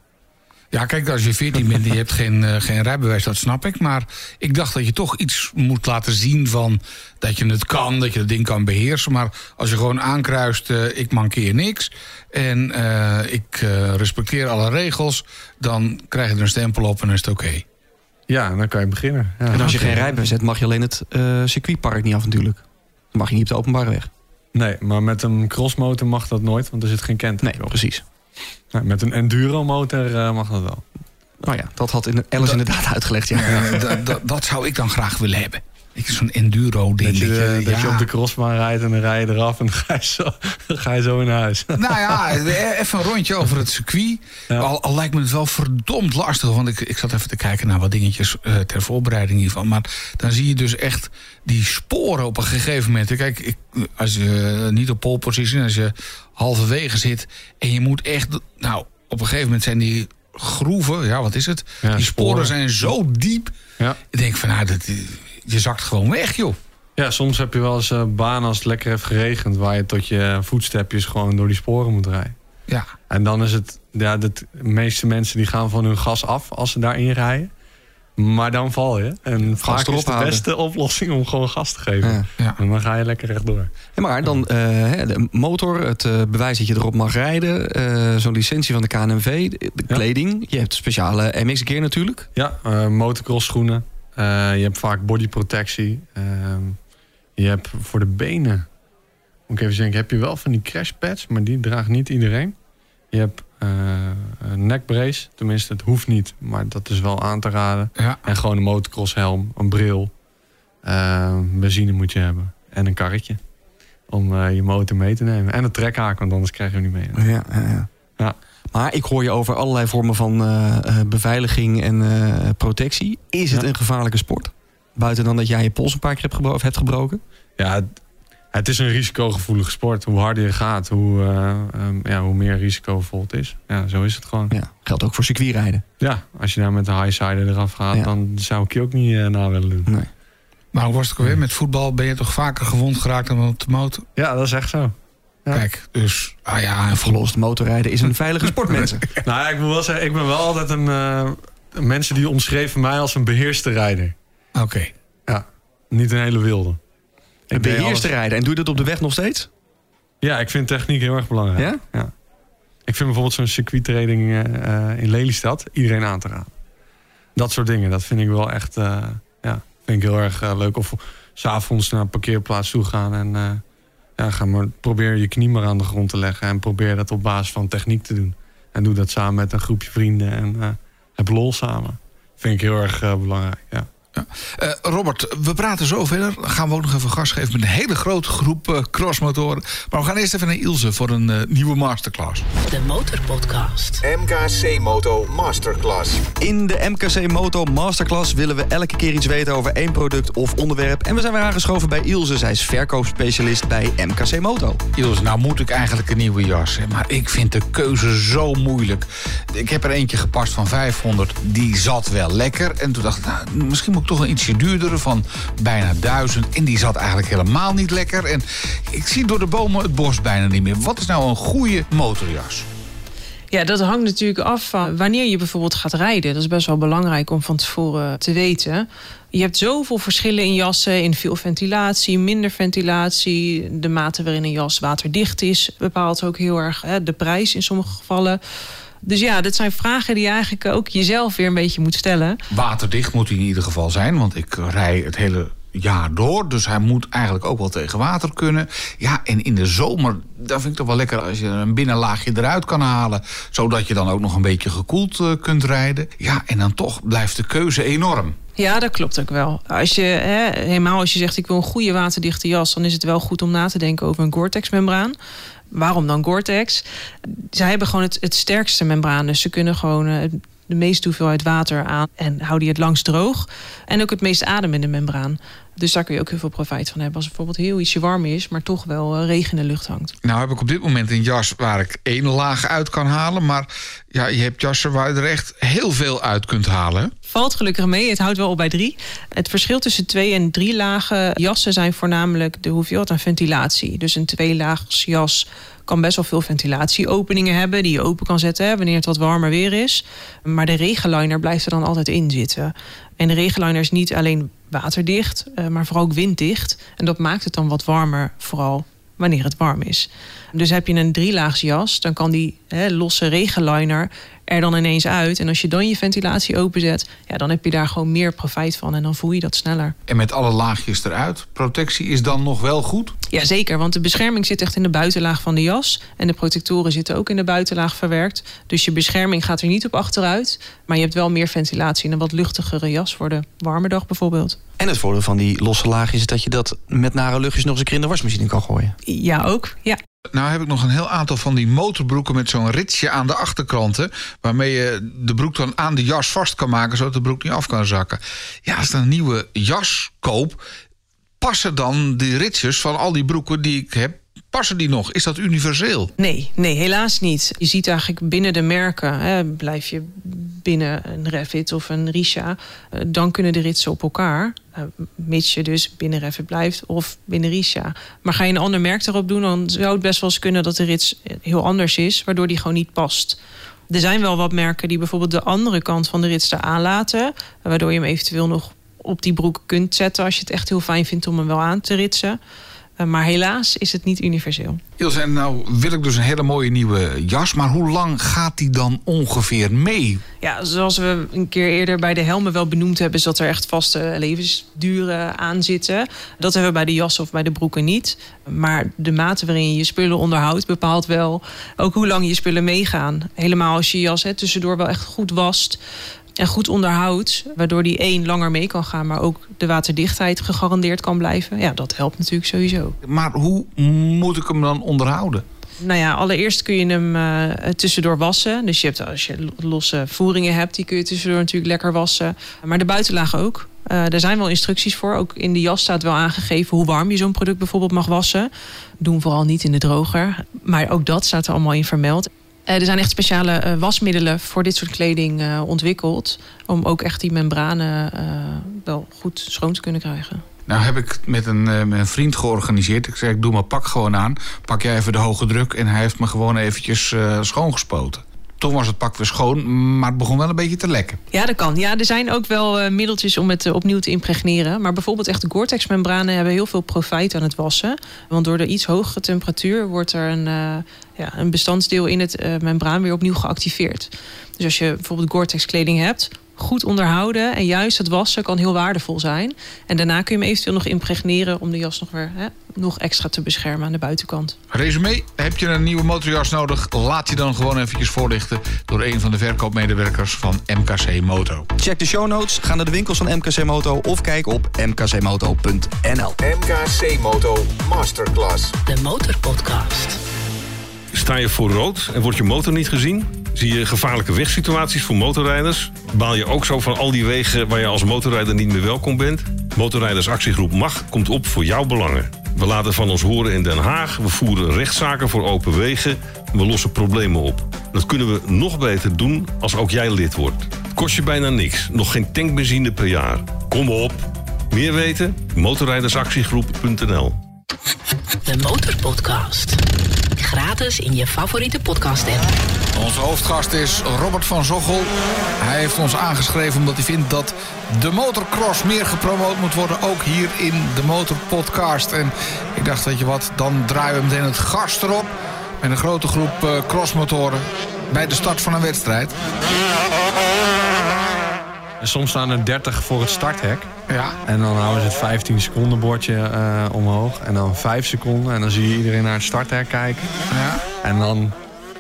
Ja, kijk, als je 14 bent en je hebt geen, eh, geen rijbewijs, dat snap ik. Maar ik dacht dat je toch iets moet laten zien van dat je het kan, dat je het ding kan beheersen. Maar als je gewoon aankruist, eh, ik mankeer niks en eh, ik eh, respecteer alle regels, dan krijg je er een stempel op en is het oké. ja, dan kan je beginnen. Ja. En als je geen rijbewijs hebt, mag je alleen het eh, circuitpark niet af natuurlijk. Dan mag je niet op de openbare weg. Nee, maar met een crossmotor mag dat nooit, want er zit geen Nee, kenteken op. precies. Nee, met een enduro-motor eh, mag dat wel. Oh ja, dat had in- Alice inderdaad uitgelegd. Ja. Dat- dat- dat zou ik dan graag willen hebben. Ik zo'n enduro ding. Dat je, dat je- dat je ja. op de crossbaan rijdt en dan rij je eraf en dan ga je zo, ga je zo in huis. Nou ja, even een rondje over het circuit. Ja. Al, al lijkt me het wel verdomd lastig. Want ik, ik zat even te kijken naar wat dingetjes eh, ter voorbereiding hiervan. Maar dan zie je dus echt die sporen op een gegeven moment. Kijk, ik, als je niet op pole position, als je halverwege zit... en je moet echt... Nou, op een gegeven moment zijn die groeven... Ja, wat is het? Ja, die sporen sporen. zijn zo diep. Ja. Ik denk van, nou, dat, je zakt gewoon weg, joh. ja, soms heb je wel eens eh, banen als het lekker heeft geregend... waar je tot je voetstepjes gewoon door die sporen moet rijden. Ja, En dan is het... Ja, de meeste mensen die gaan van hun gas af als ze daarin rijden. Maar dan val je. En vaak is de houden. beste [LAUGHS] oplossing om gewoon gas te geven. Ja. ja. En dan ga je lekker rechtdoor. Ja, maar dan eh, de motor, het eh, bewijs dat je erop mag rijden, zo'n licentie van de KNMV, de, kleding. Je hebt speciale MX gear natuurlijk. Ja, motocross schoenen. Eh, je hebt vaak bodyprotectie. Ehm je hebt voor de benen... Moet ik even denken, heb je wel van die crashpads, maar die draagt niet iedereen. Je hebt eh, een nekbrace, tenminste het hoeft niet, maar dat is wel aan te raden. ja. En gewoon een motocrosshelm, een bril. Eh, benzine moet je hebben. En een karretje. Om eh, je motor mee te nemen. En een trekhaak, want anders krijg je hem niet mee. Ja, ja, ja. Ja. Maar ik hoor je over allerlei vormen van eh, eh, beveiliging en eh, protectie. Is het Ja. een gevaarlijke sport? Buiten dan dat jij je pols een paar keer hebt, gebro- of hebt gebroken? Ja, het, het is een risicogevoelige sport. Hoe harder je gaat, hoe, eh, ehm, ja, hoe meer risicovol het is. Ja, zo is het gewoon. Ja. Geldt ook voor circuitrijden. Ja, als je daar met de highsider eraf gaat, Ja. dan zou ik je ook niet eh, na willen doen. Nee. Maar hoe was het ook alweer? Met voetbal ben je toch vaker gewond geraakt dan op de motor? Ja, dat is echt zo. Ja. Kijk, dus, ah ja, Verlost motorrijden is een veilige sport, [LAUGHS] mensen. Nou ja, ik moet wel zeggen, ik ben wel altijd een... eh, mensen die omschreven mij als een beheerste rijder. Oké. Ja, niet een hele wilde. Een Ik beheerste alles- rijden. En doe je dat op de weg nog steeds? Ja, ik vind techniek heel erg belangrijk. Ja? Ik vind bijvoorbeeld zo'n circuittraining eh, eh, in Lelystad iedereen aan te raden. Dat soort dingen, dat vind ik wel echt eh, ja, vind ik heel erg leuk. Of s'avonds naar een parkeerplaats toe gaan en eh, ja, ga maar, probeer je knie maar aan de grond te leggen. En probeer dat op basis van techniek te doen. En doe dat samen met een groepje vrienden en eh, heb lol samen. Vind ik heel erg eh, belangrijk, ja. Eh, Robert, we praten zo verder. Dan gaan we ook nog even gas geven met een hele grote groep eh, crossmotoren. Maar we gaan eerst even naar Ilse voor een eh, nieuwe masterclass. De Motorpodcast. MKC Moto Masterclass. In de MKC Moto Masterclass willen we elke keer iets weten over één product of onderwerp. En we zijn weer aangeschoven bij Ilse. Zij is verkoopspecialist bij MKC Moto. Ilse, nou moet ik eigenlijk een nieuwe jas. Hè, maar ik vind de keuze zo moeilijk. Ik heb er eentje gepast van 500. Die zat wel lekker. En toen dacht ik, nou, misschien moet toch een ietsje duurdere van bijna 1000. En die zat eigenlijk helemaal niet lekker. En ik zie door de bomen het bos bijna niet meer. Wat is nou een goede motorjas? Ja, dat hangt natuurlijk af van wanneer je bijvoorbeeld gaat rijden. Dat is best wel belangrijk om van tevoren te weten. Je hebt zoveel verschillen in jassen, in veel ventilatie, minder ventilatie. De mate waarin een jas waterdicht is bepaalt ook heel erg hè, de prijs in sommige gevallen. Dus ja, dat zijn vragen die je eigenlijk ook jezelf weer een beetje moet stellen. Waterdicht moet hij in ieder geval zijn, want ik rij het hele jaar door. Dus hij moet eigenlijk ook wel tegen water kunnen. Ja, en in de zomer, daar vind ik toch wel lekker als je een binnenlaagje eruit kan halen. Zodat je dan ook nog een beetje gekoeld eh, kunt rijden. Ja, en dan toch blijft de keuze enorm. Ja, dat klopt ook wel. Als je, hè, helemaal als je zegt ik wil een goede waterdichte jas, dan is het wel goed om na te denken over een Gore-Tex-membraan. Waarom dan Gore-Tex? Zij hebben gewoon het, het sterkste membraan. Dus ze kunnen gewoon eh, de meeste hoeveelheid water aan en houden die het langst droog. En ook het meest ademende membraan. Dus daar kun je ook heel veel profijt van hebben. Als het bijvoorbeeld heel ietsje warm is, maar toch wel eh, regen in de lucht hangt. Nou heb ik op dit moment een jas waar ik één laag uit kan halen. Maar ja, je hebt jassen waar je er echt heel veel uit kunt halen. Valt gelukkig mee, het houdt wel op bij drie. Het verschil tussen twee en drie lagen jassen zijn voornamelijk de hoeveelheid aan ventilatie. Dus een tweelaags jas kan best wel veel ventilatieopeningen hebben die je open kan zetten wanneer het wat warmer weer is. Maar de regenliner blijft er dan altijd in zitten. En de regenliner is niet alleen waterdicht, eh, maar vooral ook winddicht. En dat maakt het dan wat warmer, vooral wanneer het warm is. Dus heb je een drielaags jas, dan kan die hè, losse regenliner er dan ineens uit. En als je dan je ventilatie openzet, ja, dan heb je daar gewoon meer profijt van. En dan voel je dat sneller. En met alle laagjes eruit, protectie is dan nog wel goed? Ja, zeker. Want de bescherming zit echt in de buitenlaag van de jas. En de protectoren zitten ook in de buitenlaag verwerkt. Dus je bescherming gaat er niet op achteruit. Maar je hebt wel meer ventilatie en een wat luchtigere jas voor de warme dag bijvoorbeeld. En het voordeel van die losse laag is dat je dat met nare luchtjes nog eens een keer in de wasmachine kan gooien. Ja, ook. Ja. Nou heb ik nog een heel aantal van die motorbroeken met zo'n ritsje aan de achterkanten. Waarmee je de broek dan aan de jas vast kan maken, zodat de broek niet af kan zakken. Ja, als ik dan een nieuwe jas koop, passen dan die ritsjes van al die broeken die ik heb Passen die nog? Is dat universeel? Nee, nee, helaas niet. Je ziet eigenlijk binnen de merken, hè, blijf je binnen een Revit of een Risha, eh, dan kunnen de ritsen op elkaar. Uh, mits je dus binnen Revit blijft of binnen Risha. Maar ga je een ander merk erop doen, dan zou het best wel eens kunnen dat de rits heel anders is, waardoor die gewoon niet past. Er zijn wel wat merken die bijvoorbeeld de andere kant van de rits er aanlaten, waardoor je hem eventueel nog op die broek kunt zetten als je het echt heel fijn vindt om hem wel aan te ritsen. Eh, maar helaas is het niet universeel. Ilse, en nou wil ik dus een hele mooie nieuwe jas. Maar hoe lang gaat die dan ongeveer mee? Ja, zoals we een keer eerder bij de helmen wel benoemd hebben... is dat er echt vaste levensduren aan zitten. Dat hebben we bij de jas of bij de broeken niet. Maar de mate waarin je je spullen onderhoudt... bepaalt wel ook hoe lang je spullen meegaan. Helemaal als je je jas hè, tussendoor wel echt goed wast en goed onderhoudt, waardoor die één langer mee kan gaan, maar ook de waterdichtheid gegarandeerd kan blijven. Ja, dat helpt natuurlijk sowieso. Maar hoe moet ik hem dan onderhouden? Nou ja, allereerst kun je hem uh, tussendoor wassen. Dus je hebt, als je losse voeringen hebt, die kun je tussendoor natuurlijk lekker wassen. Maar de buitenlaag ook. Uh, er zijn wel instructies voor. Ook in de jas staat wel aangegeven hoe warm je zo'n product bijvoorbeeld mag wassen. Doen vooral niet in de droger. Maar ook dat staat er allemaal in vermeld. Eh, er zijn echt speciale eh, wasmiddelen voor dit soort kleding uh, ontwikkeld. Om ook echt die membranen wel goed schoon te kunnen krijgen. Nou heb ik met een, met een vriend georganiseerd. Ik zei, ik doe mijn pak gewoon aan. Pak jij even de hoge druk. En hij heeft me gewoon eventjes schoongespoten. Toen was het pak weer schoon, maar het begon wel een beetje te lekken. Ja, dat kan. Ja, er zijn ook wel uh, middeltjes om het uh, opnieuw te impregneren. Maar bijvoorbeeld echt de Gore-Tex-membranen hebben heel veel profijt aan het wassen. Want door de iets hogere temperatuur wordt er een, uh, ja, een bestandsdeel in het membraan weer opnieuw geactiveerd. Dus als je bijvoorbeeld Gore-Tex kleding hebt, goed onderhouden. En juist het wassen kan heel waardevol zijn. En daarna kun je hem eventueel nog impregneren om de jas nog weer hè, nog extra te beschermen aan de buitenkant. Resume, heb je een nieuwe motorjas nodig? Laat je dan gewoon eventjes voorlichten door een van de verkoopmedewerkers van MKC Moto. Check de show notes, ga naar de winkels van MKC Moto of kijk op mkcmoto.nl. MKC Moto Masterclass. De Motorpodcast. Sta je voor rood en wordt je motor niet gezien? Zie je gevaarlijke wegsituaties voor motorrijders? Baal je ook zo van al die wegen waar je als motorrijder niet meer welkom bent? Motorrijdersactiegroep MAG komt op voor jouw belangen. We laten van ons horen in Den Haag, we voeren rechtszaken voor open wegen... en we lossen problemen op. Dat kunnen we nog beter doen als ook jij lid wordt. Het kost je bijna niks, nog geen tankbenzine per jaar. Kom op! Meer weten? motorrijdersactiegroep.nl De Motorpodcast. Gratis in je favoriete podcast-app. Onze hoofdgast is Robert van Zochel. Hij heeft ons aangeschreven omdat hij vindt dat de motocross meer gepromoot moet worden. Ook hier in de Motorpodcast. En ik dacht, weet je wat, dan draaien we meteen het gast erop. Met een grote groep uh, crossmotoren bij de start van een wedstrijd. En soms staan er 30 voor het starthek. Ja. En dan houden ze het 15 seconden bordje uh, omhoog. En dan 5 seconden. En dan zie je iedereen naar het starthek kijken. Ja. En dan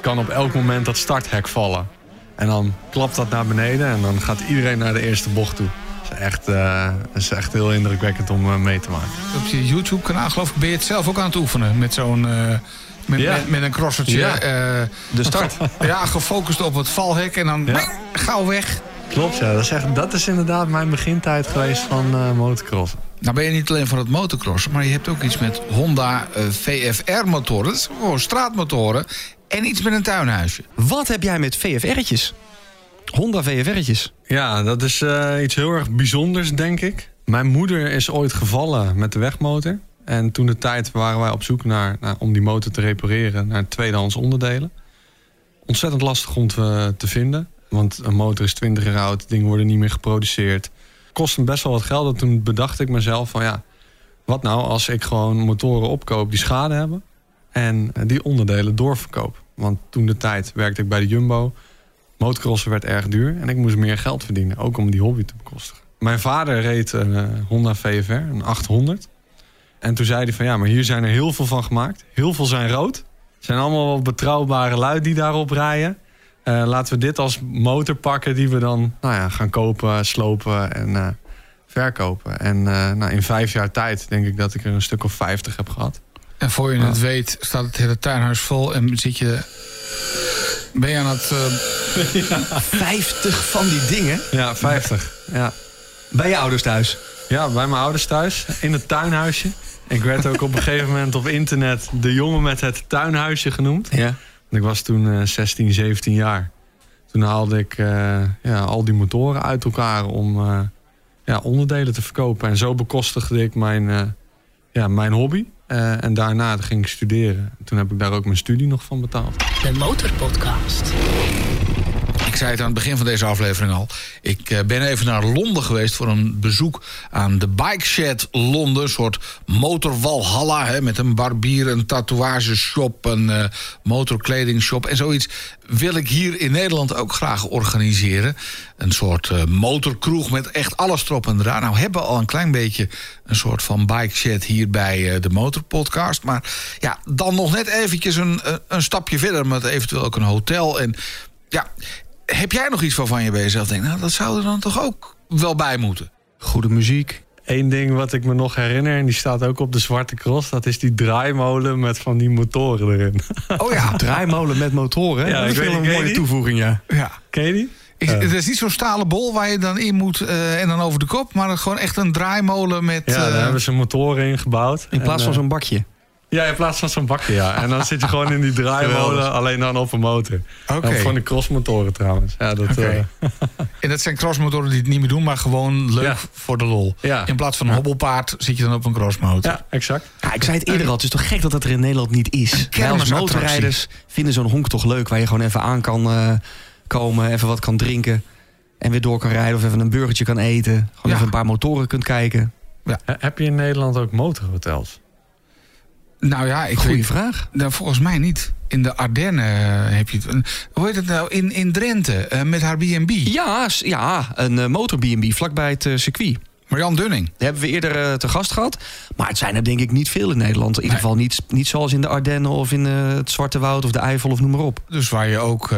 kan op elk moment dat starthek vallen. En dan klapt dat naar beneden en dan gaat iedereen naar de eerste bocht toe. Dat is echt, uh, dat is echt heel indrukwekkend om uh, mee te maken. Op je YouTube-kanaal geloof ik ben je het zelf ook aan het oefenen met zo'n... Uh, met, Ja. met, met een crossertje. Ja. eh, De start. [LAUGHS] ja, gefocust op het valhek en dan Ja. gauw weg. Klopt, ja. Dat is, echt, dat is inderdaad mijn begintijd geweest van eh motocrossen. Nou ben je niet alleen van het motocrossen, maar je hebt ook iets met Honda eh, VFR-motoren. Dat zijn gewoon straatmotoren. En iets met een tuinhuisje. Wat heb jij met VFR'tjes? Honda VFR'tjes. Ja, dat is eh, iets heel erg bijzonders, denk ik. Mijn moeder is ooit gevallen met de wegmotor. En toen de tijd waren wij op zoek naar, naar, om die motor te repareren, naar tweedehands onderdelen. Ontzettend lastig om te, te vinden. Want een motor is 20 jaar oud, dingen worden niet meer geproduceerd. Kost hem best wel wat geld. En toen bedacht ik mezelf van ja, wat nou als ik gewoon motoren opkoop die schade hebben. En die onderdelen doorverkoop. Want toen de tijd werkte ik bij de Jumbo. Motocrossen werd erg duur en ik moest meer geld verdienen. Ook om die hobby te bekostigen. Mijn vader reed een eh, Honda VFR, een 800. En toen zei hij van ja, maar hier zijn er heel veel van gemaakt. Heel veel zijn rood. Het zijn allemaal wel betrouwbare lui die daarop rijden. Eh, laten we dit als motor pakken die we dan nou ja, gaan kopen, slopen en eh, verkopen. En eh, nou, in vijf jaar tijd denk ik dat ik er een stuk of 50 heb gehad. En voor je het weet staat het hele tuinhuis vol en zit je... Ben je aan het... eh, [LAUGHS] 50 van die dingen. Ja, 50. ja. Bij je ouders thuis. ja, bij mijn ouders thuis in het tuinhuisje. Ik werd ook op een gegeven moment op internet de jongen met het tuinhuisje genoemd. Ja. Ik was toen eh, 16, 17 jaar. Toen haalde ik eh, ja, al die motoren uit elkaar om eh, ja, onderdelen te verkopen. En zo bekostigde ik mijn, eh, ja, mijn hobby. Eh, en daarna ging ik studeren. Toen heb ik daar ook mijn studie nog van betaald. De Motorpodcast. Zei het aan het begin van deze aflevering al. Ik eh, ben even naar Londen geweest voor een bezoek aan de Bike Shed Londen. Een soort motorwalhalla hè, met een barbier, een tatoeageshop, een eh motorkledingshop. En zoiets wil ik hier in Nederland ook graag organiseren. Een soort eh, motorkroeg met echt alles erop en eraan. Nou hebben we al een klein beetje een soort van Bike Shed hier bij de Motorpodcast. Maar ja, dan nog net eventjes een, een stapje verder met eventueel ook een hotel. En ja, heb jij nog iets waarvan je bij jezelf denkt... nou, dat zou er dan toch ook wel bij moeten? Goede muziek. Eén ding wat ik me nog herinner, en die staat ook op de Zwarte Cross... dat is die draaimolen met van die motoren erin. Oh ja, [LAUGHS] Draaimolen met motoren. Ja, dat ik is weet wel een mooie die? toevoeging, ja. ja. Ken je die? Is, Het is niet zo'n stalen bol waar je dan in moet eh, en dan over de kop... maar gewoon echt een draaimolen met... Ja, daar eh, hebben ze motoren in gebouwd. In plaats En, van eh, zo'n bakje. Ja, in plaats van zo'n bakje, ja. En dan zit je gewoon in die [LAUGHS] draaimolen, alleen dan op een motor. Oké. En Van die crossmotoren trouwens. Ja, dat, Oké. eh, En dat zijn crossmotoren die het niet meer doen, maar gewoon leuk Ja. voor de lol. Ja. In plaats van een hobbelpaard zit je dan op een crossmotor. ja, exact. Ja, ik zei het eerder al, het is toch gek dat dat er in Nederland niet is. Wij als motorrijders vinden zo'n honk toch leuk... waar je gewoon even aan kan eh, komen, even wat kan drinken... en weer door kan rijden of even een burgertje kan eten. Gewoon Ja. even een paar motoren kunt kijken. He- Heb je in Nederland ook motorhotels? Nou ja, ik Goeie weet, vraag. nou, volgens mij niet. In de Ardennen eh, heb je het. Hoe heet het nou? In, in Drenthe, eh, met haar B&B. Ja, ja een eh, motor B&B vlakbij het circuit. Marjan Dunning. Die hebben we eerder te gast gehad. Maar het zijn er denk ik niet veel in Nederland. In ieder geval niet, niet zoals in de Ardennen of in het Zwarte Woud of de Eifel of noem maar op. Dus waar je ook,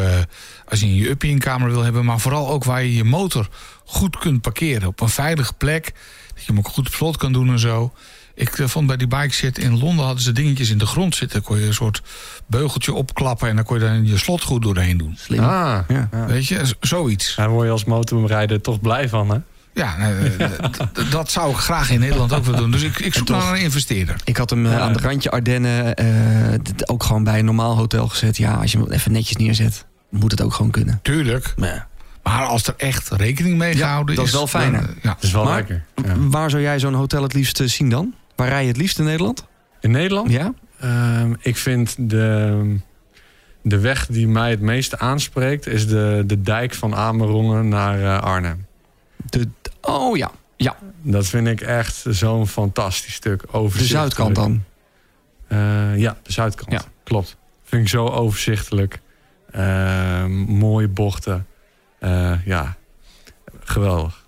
als je je uppie in kamer wil hebben... maar vooral ook waar je je motor goed kunt parkeren. Op een veilige plek. Dat je hem ook goed op slot kan doen en zo. Ik eh, vond bij die bike set in Londen hadden ze dingetjes in de grond zitten. Dan kon je een soort beugeltje opklappen... en dan kon je dan je slot goed doorheen doen. Slim. Ah, Ja. ja. Weet je, zoiets. Daar word je als motorrijder toch blij van, hè? Ja, eh, dat zou ik graag in Nederland ook willen doen. Dus ik, ik zoek toch- naar een investeerder. Ik had hem eh, aan de randje Ardennen eh, ook gewoon bij een normaal hotel gezet. Ja, als je hem even netjes neerzet, moet het ook gewoon kunnen. Tuurlijk. Maar Maar als er echt rekening mee Ja, gehouden dat is wel fijner. dan, ja. Dat is wel Maar- lekker. Ja. waar zou jij zo'n hotel het liefst zien dan? Waar rij je het liefst in Nederland? In Nederland? Ja? Ehm, ik vind de, de weg die mij het meeste aanspreekt... is de, de dijk van Amerongen naar eh, Arnhem. De, oh ja, ja. Dat vind ik echt zo'n fantastisch stuk. De zuidkant dan. Eh, ja, de zuidkant. Ja. Klopt. Vind ik zo overzichtelijk. Eh, mooie bochten. Ja, geweldig.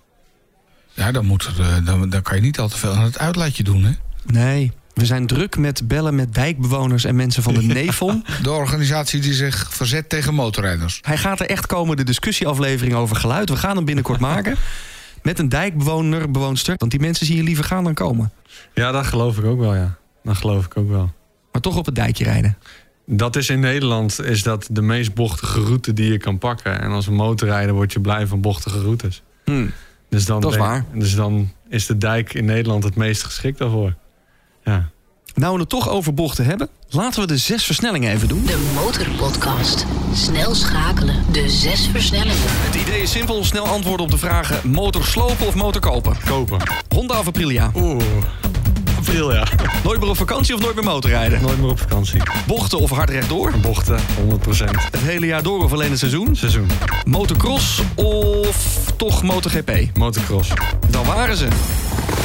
Ja, dan, moet er, eh, dan, dan kan je niet al te veel aan het uitlaatje doen. Hè? Nee, we zijn druk met bellen met dijkbewoners en mensen van de [LAUGHS] NEFON. De organisatie die zich verzet tegen motorrijders. Hij gaat er echt komen, de discussieaflevering over geluid. We gaan hem binnenkort maken. [LAUGHS] Met een dijkbewoner, bewoonster. Want die mensen zien je liever gaan dan komen. Ja, dat geloof ik ook wel, ja. Dat geloof ik ook wel. Maar toch op het dijkje rijden. Dat is in Nederland is dat de meest bochtige route die je kan pakken. En als een motorrijder word je blij van bochtige routes. Dus dan Dat is waar. Dus dan is de dijk in Nederland het meest geschikt daarvoor. Ja. Nou, we het toch over bochten hebben. Laten we de zes versnellingen even doen. De Motorpodcast. Snel schakelen. De zes versnellingen. Het idee is simpel. Snel antwoorden op de vragen motor slopen of motor kopen. Kopen. Honda of Aprilia. Oeh. April, ja. Nooit meer op vakantie of nooit meer motorrijden. Nooit meer op vakantie. Bochten of hard rechtdoor. Bochten, 100%. Het hele jaar door of alleen het seizoen. Seizoen. Motocross of toch MotoGP. Motocross. Dan waren ze.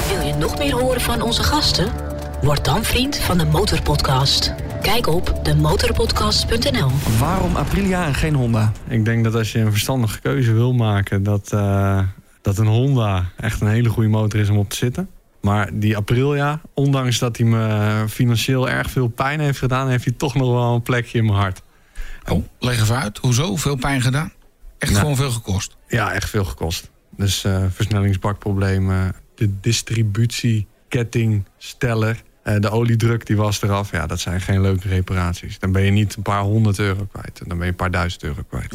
Wil je nog meer horen van onze gasten? Word dan vriend van de Motorpodcast. Kijk op demotorpodcast.nl. Waarom Aprilia en geen Honda? Ik denk dat als je een verstandige keuze wil maken, dat, eh, dat een Honda echt een hele goede motor is om op te zitten. Maar die Aprilia, ondanks dat hij me financieel erg veel pijn heeft gedaan, heeft hij toch nog wel een plekje in mijn hart. Oh, leg even uit. Hoezo? Veel pijn gedaan? Echt Nou. gewoon veel gekost? Ja, echt veel gekost. Dus eh, versnellingsbakproblemen, de distributieketting, steller, eh, de oliedruk die was eraf. Ja, dat zijn geen leuke reparaties. Dan ben je niet een paar honderd euro kwijt. Dan ben je een paar duizend euro kwijt.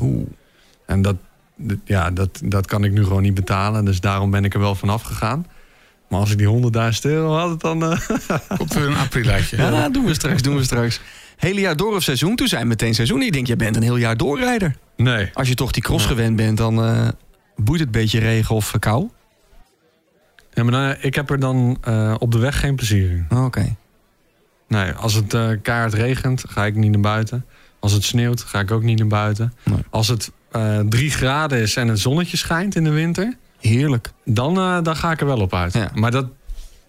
En dat, ja, dat, dat kan ik nu gewoon niet betalen. Dus daarom ben ik er wel vanaf gegaan. Maar als ik die honderdduizend euro had, dan... eh, [LAUGHS] Komt er een aprilaatje? Ja, doen we straks, doen we straks. Hele jaar door of seizoen, toen zijn meteen seizoen. Ik denk, jij bent een heel jaar doorrijder. nee. Als je toch die cross gewend bent, dan eh, boeit het een beetje regen of eh, kou. Ja, maar dan, ik heb er dan eh, op de weg geen plezier in. Oh, Oké. Nee, als het eh, keihard regent, ga ik niet naar buiten. Als het sneeuwt, ga ik ook niet naar buiten. Nee. Als het eh, drie graden is en het zonnetje schijnt in de winter, Heerlijk. dan, eh, dan ga ik er wel op uit. Ja. Maar dat,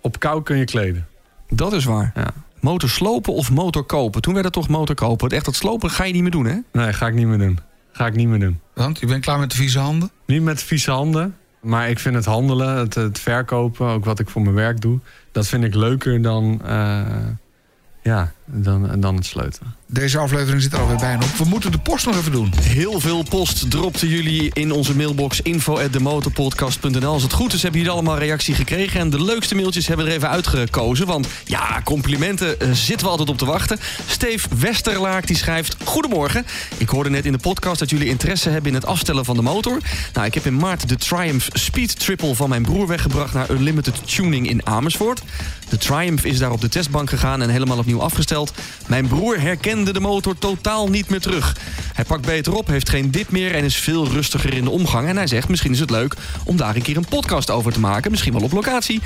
op kou kun je kleden. Dat is waar. Ja. Motor slopen of motor kopen? Toen werd het toch motor kopen. Echt dat slopen ga je niet meer doen, hè? Nee, ga ik niet meer doen. Ga ik niet meer doen. Want je bent klaar met de vieze handen? Niet met vieze handen, maar ik vind het handelen, het, het verkopen, ook wat ik voor mijn werk doe, dat vind ik leuker dan, eh, ja, dan, dan het sleutelen. Deze aflevering zit er alweer bijna op. We moeten de post nog even doen. Heel veel post dropten jullie in onze mailbox info@demotorpodcast.nl. Als het goed is hebben jullie allemaal reactie gekregen en de leukste mailtjes hebben we er even uitgekozen, want ja, complimenten eh, zitten we altijd op te wachten. Steve Westerlaak die schrijft: "Goedemorgen. Ik hoorde net in de podcast dat jullie interesse hebben in het afstellen van de motor. Nou, ik heb in maart de Triumph Speed Triple van mijn broer weggebracht naar Unlimited Tuning in Amersfoort. De Triumph is daar op de testbank gegaan en helemaal opnieuw afgesteld. Mijn broer herkende de motor totaal niet meer terug. Hij pakt beter op, heeft geen dip meer en is veel rustiger in de omgang. En hij zegt, misschien is het leuk om daar een keer een podcast over te maken. Misschien wel op locatie.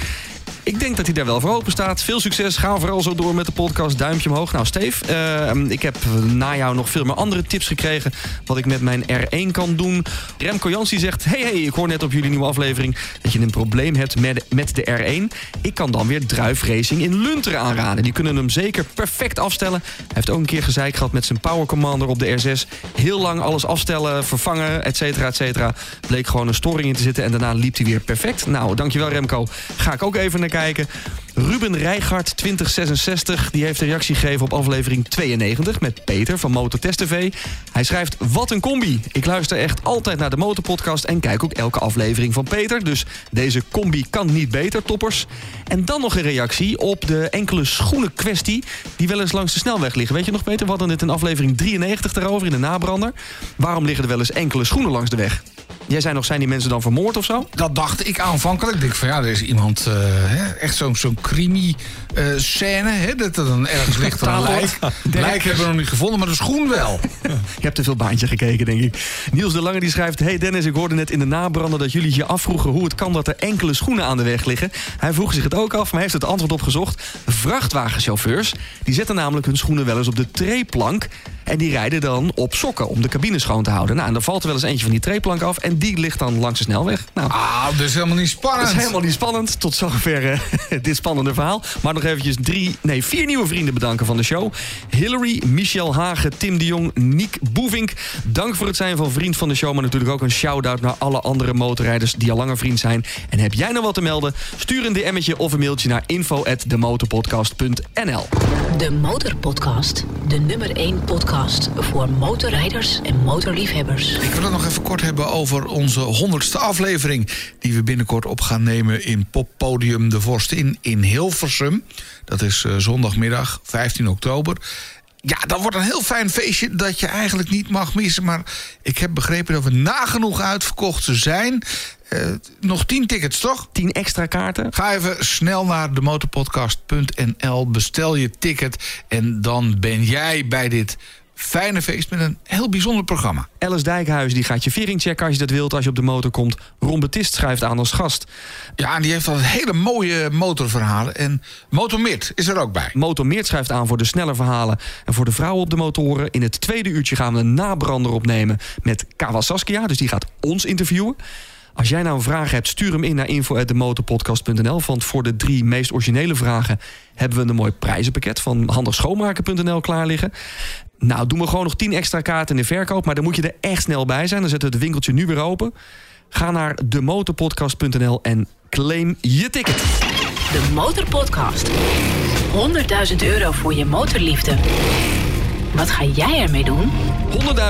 Ik denk dat hij daar wel voor open staat. Veel succes. Ga vooral zo door met de podcast. Duimpje omhoog. Nou, Steve, eh, ik heb na jou nog veel meer andere tips gekregen... wat ik met mijn R1 kan doen. Remco Jansie zegt... Hey, hey, ik hoor net op jullie nieuwe aflevering... dat je een probleem hebt met, de R1. Ik kan dan weer Druif Racing in Lunteren aanraden. Die kunnen hem zeker perfect afstellen. Hij heeft ook een keer gezeik gehad met zijn Power Commander op de R6. Heel lang alles afstellen, vervangen, et cetera, et cetera. Bleek gewoon een storing in te zitten en daarna liep hij weer perfect. Nou, dankjewel Remco. Ga ik ook even kijken. Ruben Rijgaard 2066 die heeft een reactie gegeven op aflevering 92 met Peter van Motortest TV. Hij schrijft: Wat een combi. Ik luister echt altijd naar de Motorpodcast en kijk ook elke aflevering van Peter. Dus deze combi kan niet beter, toppers. En dan nog een reactie op de enkele schoenen kwestie die wel eens langs de snelweg liggen. Weet je nog, Peter? We hadden het in aflevering 93 daarover in de nabrander. Waarom liggen er wel eens enkele schoenen langs de weg? Jij zei nog, zijn die mensen dan vermoord of zo? Dat dacht ik aanvankelijk. Ik denk van ja, er is iemand, eh, hè, echt zo'n zo'n crimi-scène. hè, dat er dan ergens ligt een lijk. Lijk hebben we nog niet gevonden, maar de schoen wel. [LAUGHS] Je hebt te veel baantje gekeken, denk ik. Niels de Lange die schrijft... Hey Dennis, ik hoorde net in de nabrander dat jullie je afvroegen... hoe het kan dat er enkele schoenen aan de weg liggen. Hij vroeg zich het ook af, maar heeft het antwoord op gezocht. Vrachtwagenchauffeurs die zetten namelijk hun schoenen wel eens op de treeplank... en die rijden dan op sokken om de cabine schoon te houden. Nou, en dan valt er wel eens eentje van die treeplank af... en die ligt dan langs de snelweg. Nou, Ah, dat is helemaal niet spannend. dat is helemaal niet spannend. Tot zover eh, [LAUGHS] dit spannende verhaal. Maar nog eventjes drie, nee, vier nieuwe vrienden bedanken van de show. Hillary, Michel Hagen, Tim de Jong, Niek Boevink. Dank voor het zijn van vriend van de show. Maar natuurlijk ook een shout-out naar alle andere motorrijders die al langer vriend zijn. En heb jij nou wat te melden? Stuur een DM'tje of een mailtje naar info@demotorpodcast.nl. De Motorpodcast. De nummer 1 podcast voor motorrijders en motorliefhebbers. Ik wil het nog even kort hebben over onze honderdste aflevering... die we binnenkort op gaan nemen in Poppodium De Vorst in, in Hilversum. Dat is eh, zondagmiddag, 15 oktober. Ja, dat wordt een heel fijn feestje dat je eigenlijk niet mag missen. Maar ik heb begrepen dat we nagenoeg uitverkocht zijn. Eh, nog 10 tickets, toch? 10 extra kaarten. Ga even snel naar demotorpodcast.nl, bestel je ticket... en dan ben jij bij dit fijne feest met een heel bijzonder programma. Alice Dijkhuis die gaat je vering checken als je dat wilt als je op de motor komt. Ron Betist schrijft aan als gast. Ja, en die heeft al hele mooie motorverhalen. En Motormid is er ook bij. Motor Meert schrijft aan voor de snelle verhalen en voor de vrouwen op de motoren. In het tweede uurtje gaan we een nabrander opnemen met Kawa Saskia. Dus die gaat ons interviewen. Als jij nou een vraag hebt, stuur hem in naar info.demotorpodcast.nl. Want voor de drie meest originele vragen hebben we een mooi prijzenpakket van handigschoonmaken.nl klaar liggen. Nou, doen we gewoon nog 10 extra kaarten in de verkoop. Maar dan moet je er echt snel bij zijn. Dan zetten we het winkeltje nu weer open. Ga naar demotorpodcast.nl en claim je ticket. De Motorpodcast. 100.000 euro voor je motorliefde. Wat ga jij ermee doen?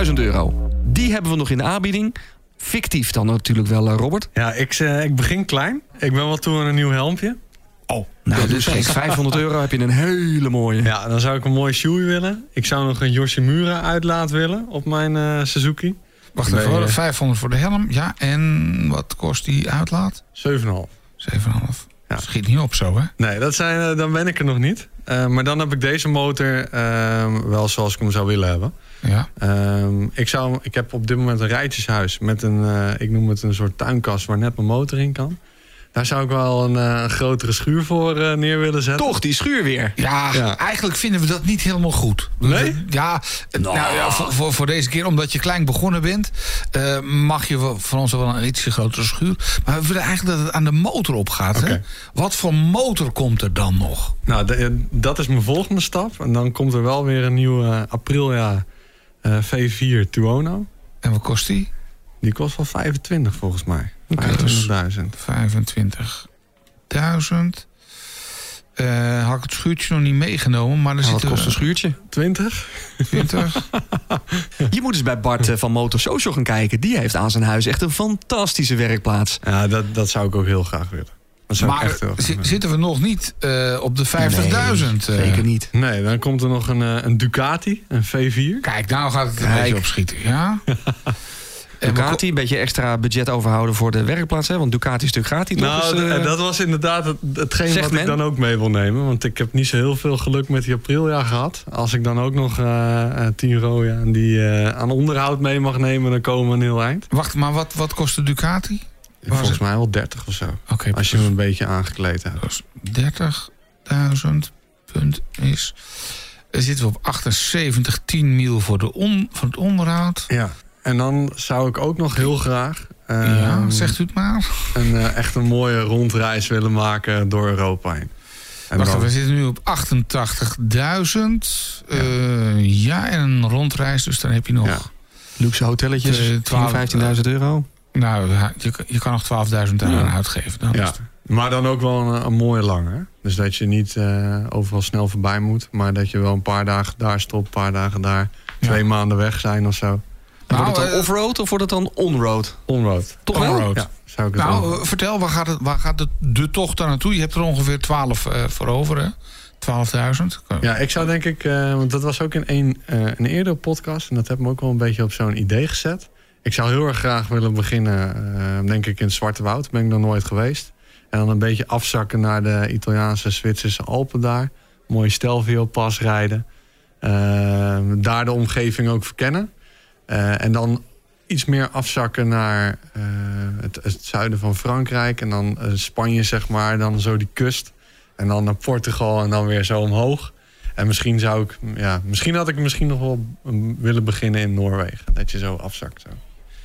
100.000 euro. Die hebben we nog in de aanbieding. Fictief dan natuurlijk wel, eh, Robert. Ja, ik, eh, ik begin klein. Ik ben wel toe aan een nieuw helmpje. Oh, nou, dus gek. [LAUGHS] 500 euro heb je een hele mooie. Ja, dan zou ik een mooie shoei willen. Ik zou nog een Yoshimura uitlaat willen op mijn eh, Suzuki. Wacht even, hoor, 500 voor de helm. Ja, en wat kost die uitlaat? 7,5. 7,5. Ja. Schiet niet op zo, hè? Nee, dat zijn, eh, dan ben ik er nog niet. Uh, maar dan heb ik deze motor uh, wel zoals ik hem zou willen hebben. Ja. Ehm, ik, zou, ik heb op dit moment een rijtjeshuis met een, uh, ik noem het een soort tuinkast waar net mijn motor in kan. Daar zou ik wel een, een grotere schuur voor neer willen zetten. Toch, die schuur weer. Ja, ja, eigenlijk vinden we dat niet helemaal goed. Nee? Ja, nou. nou ja voor, voor, voor, deze keer, omdat je klein begonnen bent... Uh, mag je van ons wel een ietsje grotere schuur. Maar we willen eigenlijk dat het aan de motor opgaat. Okay. Hè? Wat voor motor komt er dan nog? Nou, de, dat is mijn volgende stap. En dan komt er wel weer een nieuwe Aprilia uh, V4 Tuono. En wat kost die? Die kost wel 25 volgens mij. Okay, 25.000. 25.000. Uh, had ik het schuurtje nog niet meegenomen. Maar er nou, zit wat kost een schuurtje? 20. 20. [LAUGHS] je moet eens bij Bart uh, van Motor Social gaan kijken. Die heeft aan zijn huis echt een fantastische werkplaats. Ja, dat, dat zou ik ook heel graag willen. Maar zitten we nog niet uh, op de 50.000? Nee, zeker niet. Nee, dan komt er nog een, een Ducati, een V4. Kijk, nou gaat het een Kijk. beetje opschieten. Ja? [LAUGHS] Ducati, een beetje extra budget overhouden voor de werkplaats. Hè? Want Ducati is natuurlijk gratis. Nou, dus, uh, dat was inderdaad het, hetgeen wat men? ik dan ook mee wil nemen. Want ik heb niet zo heel veel geluk met die Aprilia gehad. Als ik dan ook nog uh, 10 rode aan die uh, aan onderhoud mee mag nemen, dan komen we een heel eind. Wacht, maar wat, wat kost de Ducati? Volgens mij wel 30 of zo. Okay, als je hem een beetje aangekleed hebt. 30.000 punt is... Zitten we op 78, 10 mil voor, de on, voor het onderhoud. Ja. En dan zou ik ook nog heel graag... Uh, ja, zegt u het maar. Een, uh, echt een mooie rondreis willen maken door Europa heen. En Wacht, dan... we zitten nu op 88.000. Ja. Uh, ja, en een rondreis, dus dan heb je nog... Ja. Luxe hotelletjes, 12, 15.000 euro. Nou, je, je kan nog 12.000 euro ja. uitgeven. Dan ja. Maar dan ook wel een, een mooie lange. Dus dat je niet uh, overal snel voorbij moet. Maar dat je wel een paar dagen daar stopt, een paar dagen daar. Twee maanden weg zijn of zo. Nou, wordt het dan off-road of wordt het dan on-road? On-road. Toch wel? On ja, zou ik het nou, uh, vertel, waar gaat, het, waar gaat de, de tocht daar naartoe? Je hebt er ongeveer 12 uh, voor over, hè? 12.000? Ja, ik zou denk ik... Uh, want dat was ook in een, een eerdere podcast... en dat heb me ook wel een beetje op zo'n idee gezet. Ik zou heel erg graag willen beginnen... denk ik in het Zwarte Woud. Ben ik nog nooit geweest. En dan een beetje afzakken naar de Italiaanse, Zwitserse Alpen daar. Mooie Stelvio-pas rijden. daar de omgeving ook verkennen. Uh, en dan iets meer afzakken naar uh, het, het, zuiden van Frankrijk. En dan uh, Spanje, zeg maar. Dan zo die kust. En dan naar Portugal en dan weer zo omhoog. En misschien zou ik... Ja, misschien had ik misschien nog wel willen beginnen in Noorwegen. Dat je zo afzakt. Zo.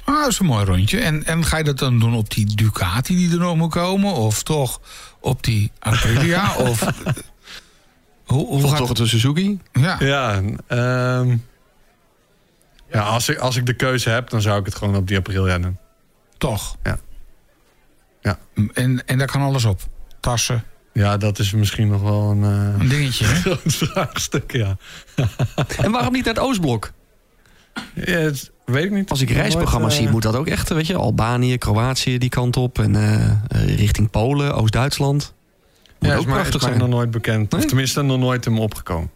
Ah, dat is een mooi rondje. En, en ga je dat dan doen op die Ducati die er nog moet komen? Of toch op die Aprilia? [LAUGHS] of... Hoe, hoe gaat... toch het een Suzuki? Ja. Ja, um, ja, als ik, als ik de keuze heb, dan zou ik het gewoon op die Aprilia doen. Toch? Ja. ja. En, en daar kan alles op? Tassen? Ja, dat is misschien nog wel een... Uh, een dingetje, hè? [LAUGHS] groot vraagstuk, ja. [LAUGHS] en waarom niet naar het Oostblok? Ja, het, weet ik niet. Als ik reisprogramma's uh, zie, moet dat ook echt, weet je... Albanië, Kroatië, die kant op. En uh, richting Polen, Oost-Duitsland. Ja, ook is maar, prachtig is zijn. nog nooit bekend. Nee? Of tenminste, nog nooit hem opgekomen.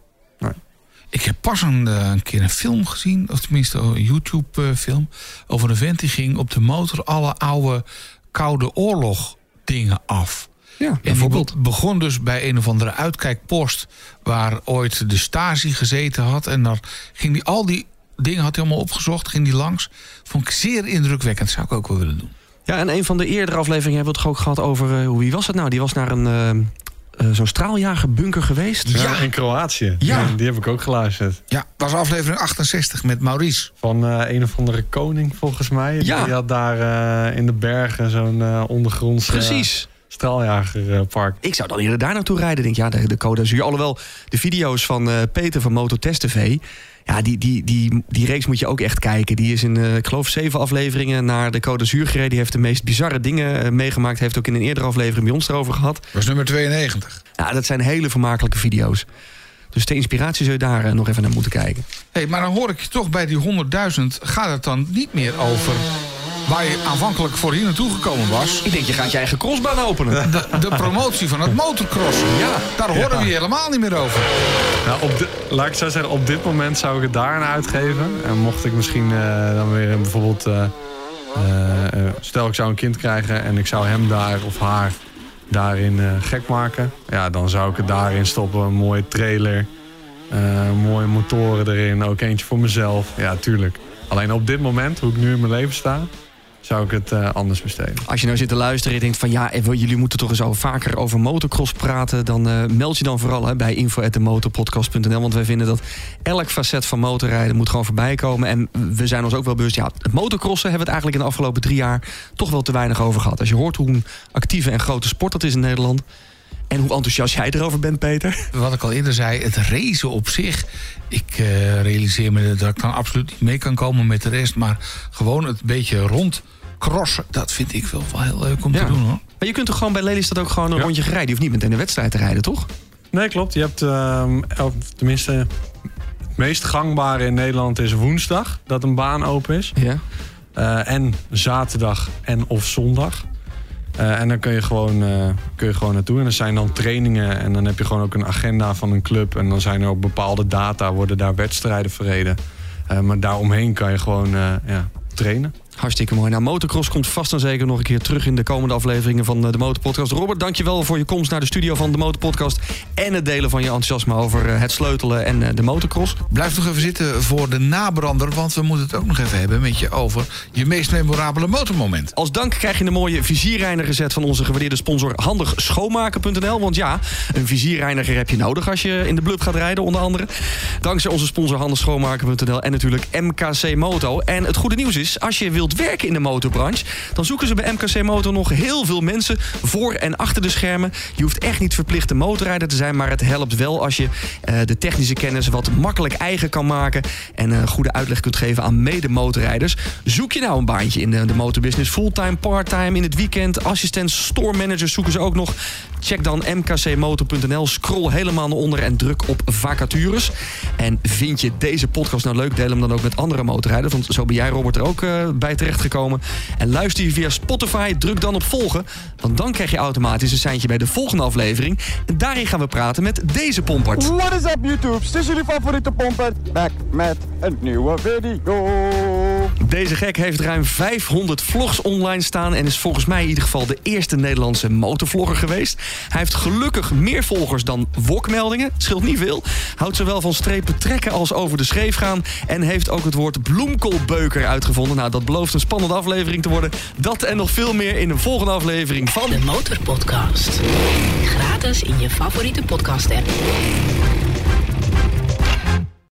Ik heb pas een, een, keer een film gezien, of tenminste een YouTube-film... over een vent die ging op de motor alle oude Koude Oorlog dingen af. Ja, en die begon dus bij een of andere uitkijkpost... waar ooit de Stasi gezeten had. En dan ging hij al die dingen had hij allemaal opgezocht, ging hij langs. Vond ik zeer indrukwekkend, zou ik ook wel willen doen. Ja, en een van de eerdere afleveringen hebben we het ook gehad over... Uh, wie was het nou? Die was naar een... Uh eh, zo'n straaljagerbunker geweest. Ja, in Kroatië. Ja. Die, die heb ik ook geluisterd. Ja, was aflevering 68 met Maurice. Van eh, een of andere koning, volgens mij. Ja. Die had daar eh, in de bergen zo'n eh ondergronds eh, Precies. Straaljagerpark. Ik zou dan eerder daar naartoe rijden. Denk ja, de, de Côte d'Azur. Alhoewel, de video's van eh, Peter van Mototest TV... Ja, die, die, die, die reeks moet je ook echt kijken. Die is in, eh, ik geloof, zeven afleveringen naar de Côte d'Azur gereden. Die heeft de meest bizarre dingen eh, meegemaakt. Heeft ook in een eerdere aflevering bij ons erover gehad. was nummer 92. Ja, dat zijn hele vermakelijke video's. Dus de inspiratie zul je daar eh, nog even naar moeten kijken. hey, maar dan hoor ik je toch bij die 100.000... gaat het dan niet meer over waar je aanvankelijk voor hier naartoe gekomen was... Ik denk, je gaat je eigen crossbaan openen. De, de promotie van het motocrossen. Ja. Daar horen we je helemaal niet meer over. Nou, op de, laat ik zo zeggen, op dit moment zou ik het daar aan uitgeven. En mocht ik misschien eh, dan weer bijvoorbeeld... eh, eh, eh, stel ik zou een kind krijgen en ik zou hem daar of haar daarin eh, gek maken. Ja, dan zou ik het daarin stoppen. Een mooie trailer, eh, mooie motoren erin, ook eentje voor mezelf. Ja, tuurlijk. Alleen op dit moment, hoe ik nu in mijn leven sta, zou ik het eh, anders besteden. Als je nou zit te luisteren en denkt van ja, even, jullie moeten toch eens over, vaker over motocross praten, dan eh, meld je dan vooral bij info@demotorpodcast.nl, want wij vinden dat elk facet van motorrijden moet gewoon voorbij komen. En we zijn ons ook wel bewust, ja, het motocrossen hebben we het eigenlijk in de afgelopen drie jaar toch wel te weinig over gehad. Als je hoort hoe een actieve en grote sport dat is in Nederland. En hoe enthousiast jij erover bent, Peter. Wat ik al eerder zei, het racen op zich. Ik eh, realiseer me dat ik dan absoluut niet mee kan komen met de rest. Maar gewoon het beetje rond crossen, dat vind ik wel, wel heel leuk om Ja. te doen hoor. Maar je kunt toch gewoon bij Lelystad ook gewoon een Ja. rondje rijden. Je hoeft niet meteen een wedstrijd te rijden, toch? Nee, klopt. Je hebt, ehm, elk- tenminste, het meest gangbare in Nederland is woensdag dat een baan open is. Ja. Eh, en zaterdag en of zondag. Eh, en dan kun je, gewoon, eh, kun je gewoon naartoe. En er zijn dan trainingen. En dan heb je gewoon ook een agenda van een club. En dan zijn er op bepaalde data worden daar wedstrijden verreden. Eh, maar daaromheen kan je gewoon ja, trainen. Hartstikke mooi. Nou, motocross komt vast en zeker nog een keer terug in de komende afleveringen van eh, de Motorpodcast. Robert, dankjewel voor je komst naar de studio van de Motorpodcast. En het delen van je enthousiasme over eh, het sleutelen en eh, de motocross. Blijf nog even zitten voor de nabrander, want we moeten het ook nog even hebben met je over je meest memorabele motormoment. Als dank krijg je een mooie vizierreiniger set van onze gewaardeerde sponsor handigschoonmaken.nl. Want ja, een vizierreiniger heb je nodig als je in de blub gaat rijden, onder andere. Dankzij onze sponsor handigschoonmaken.nl en natuurlijk MKC Moto. En het goede nieuws is, als je wilt werken in de motorbranche, dan zoeken ze bij MKC Moto nog heel veel mensen voor en achter de schermen. Je hoeft echt niet verplichte motorrijder te zijn, maar het helpt wel als je eh, de technische kennis wat makkelijk eigen kan maken en een goede uitleg kunt geven aan mede-motorrijders. Zoek je nou een baantje in de, de motorbusiness, fulltime, parttime, in het weekend, assistent, store managers zoeken ze ook nog. Check dan mkcmotor.nl, scroll helemaal naar onder en druk op vacatures. En vind je deze podcast nou leuk, deel hem dan ook met andere motorrijders. Want zo ben jij, Robert, er ook eh, bij terechtgekomen. En luister je via Spotify, druk dan op volgen. Want dan krijg je automatisch een seintje bij de volgende aflevering. En daarin gaan we praten met deze pompert. What is up YouTube? Dit is jullie favoriete pomper. Back met een nieuwe video. Deze gek heeft ruim 500 vlogs online staan... en is volgens mij in ieder geval de eerste Nederlandse motorvlogger geweest. Hij heeft gelukkig meer volgers dan wokmeldingen. Scheelt niet veel. Houdt zowel van strepen trekken als over de schreef gaan... en heeft ook het woord bloemkoolbeuker uitgevonden. Nou, dat belooft een spannende aflevering te worden. Dat en nog veel meer in een volgende aflevering van... De Motorpodcast. Gratis in je favoriete podcast app.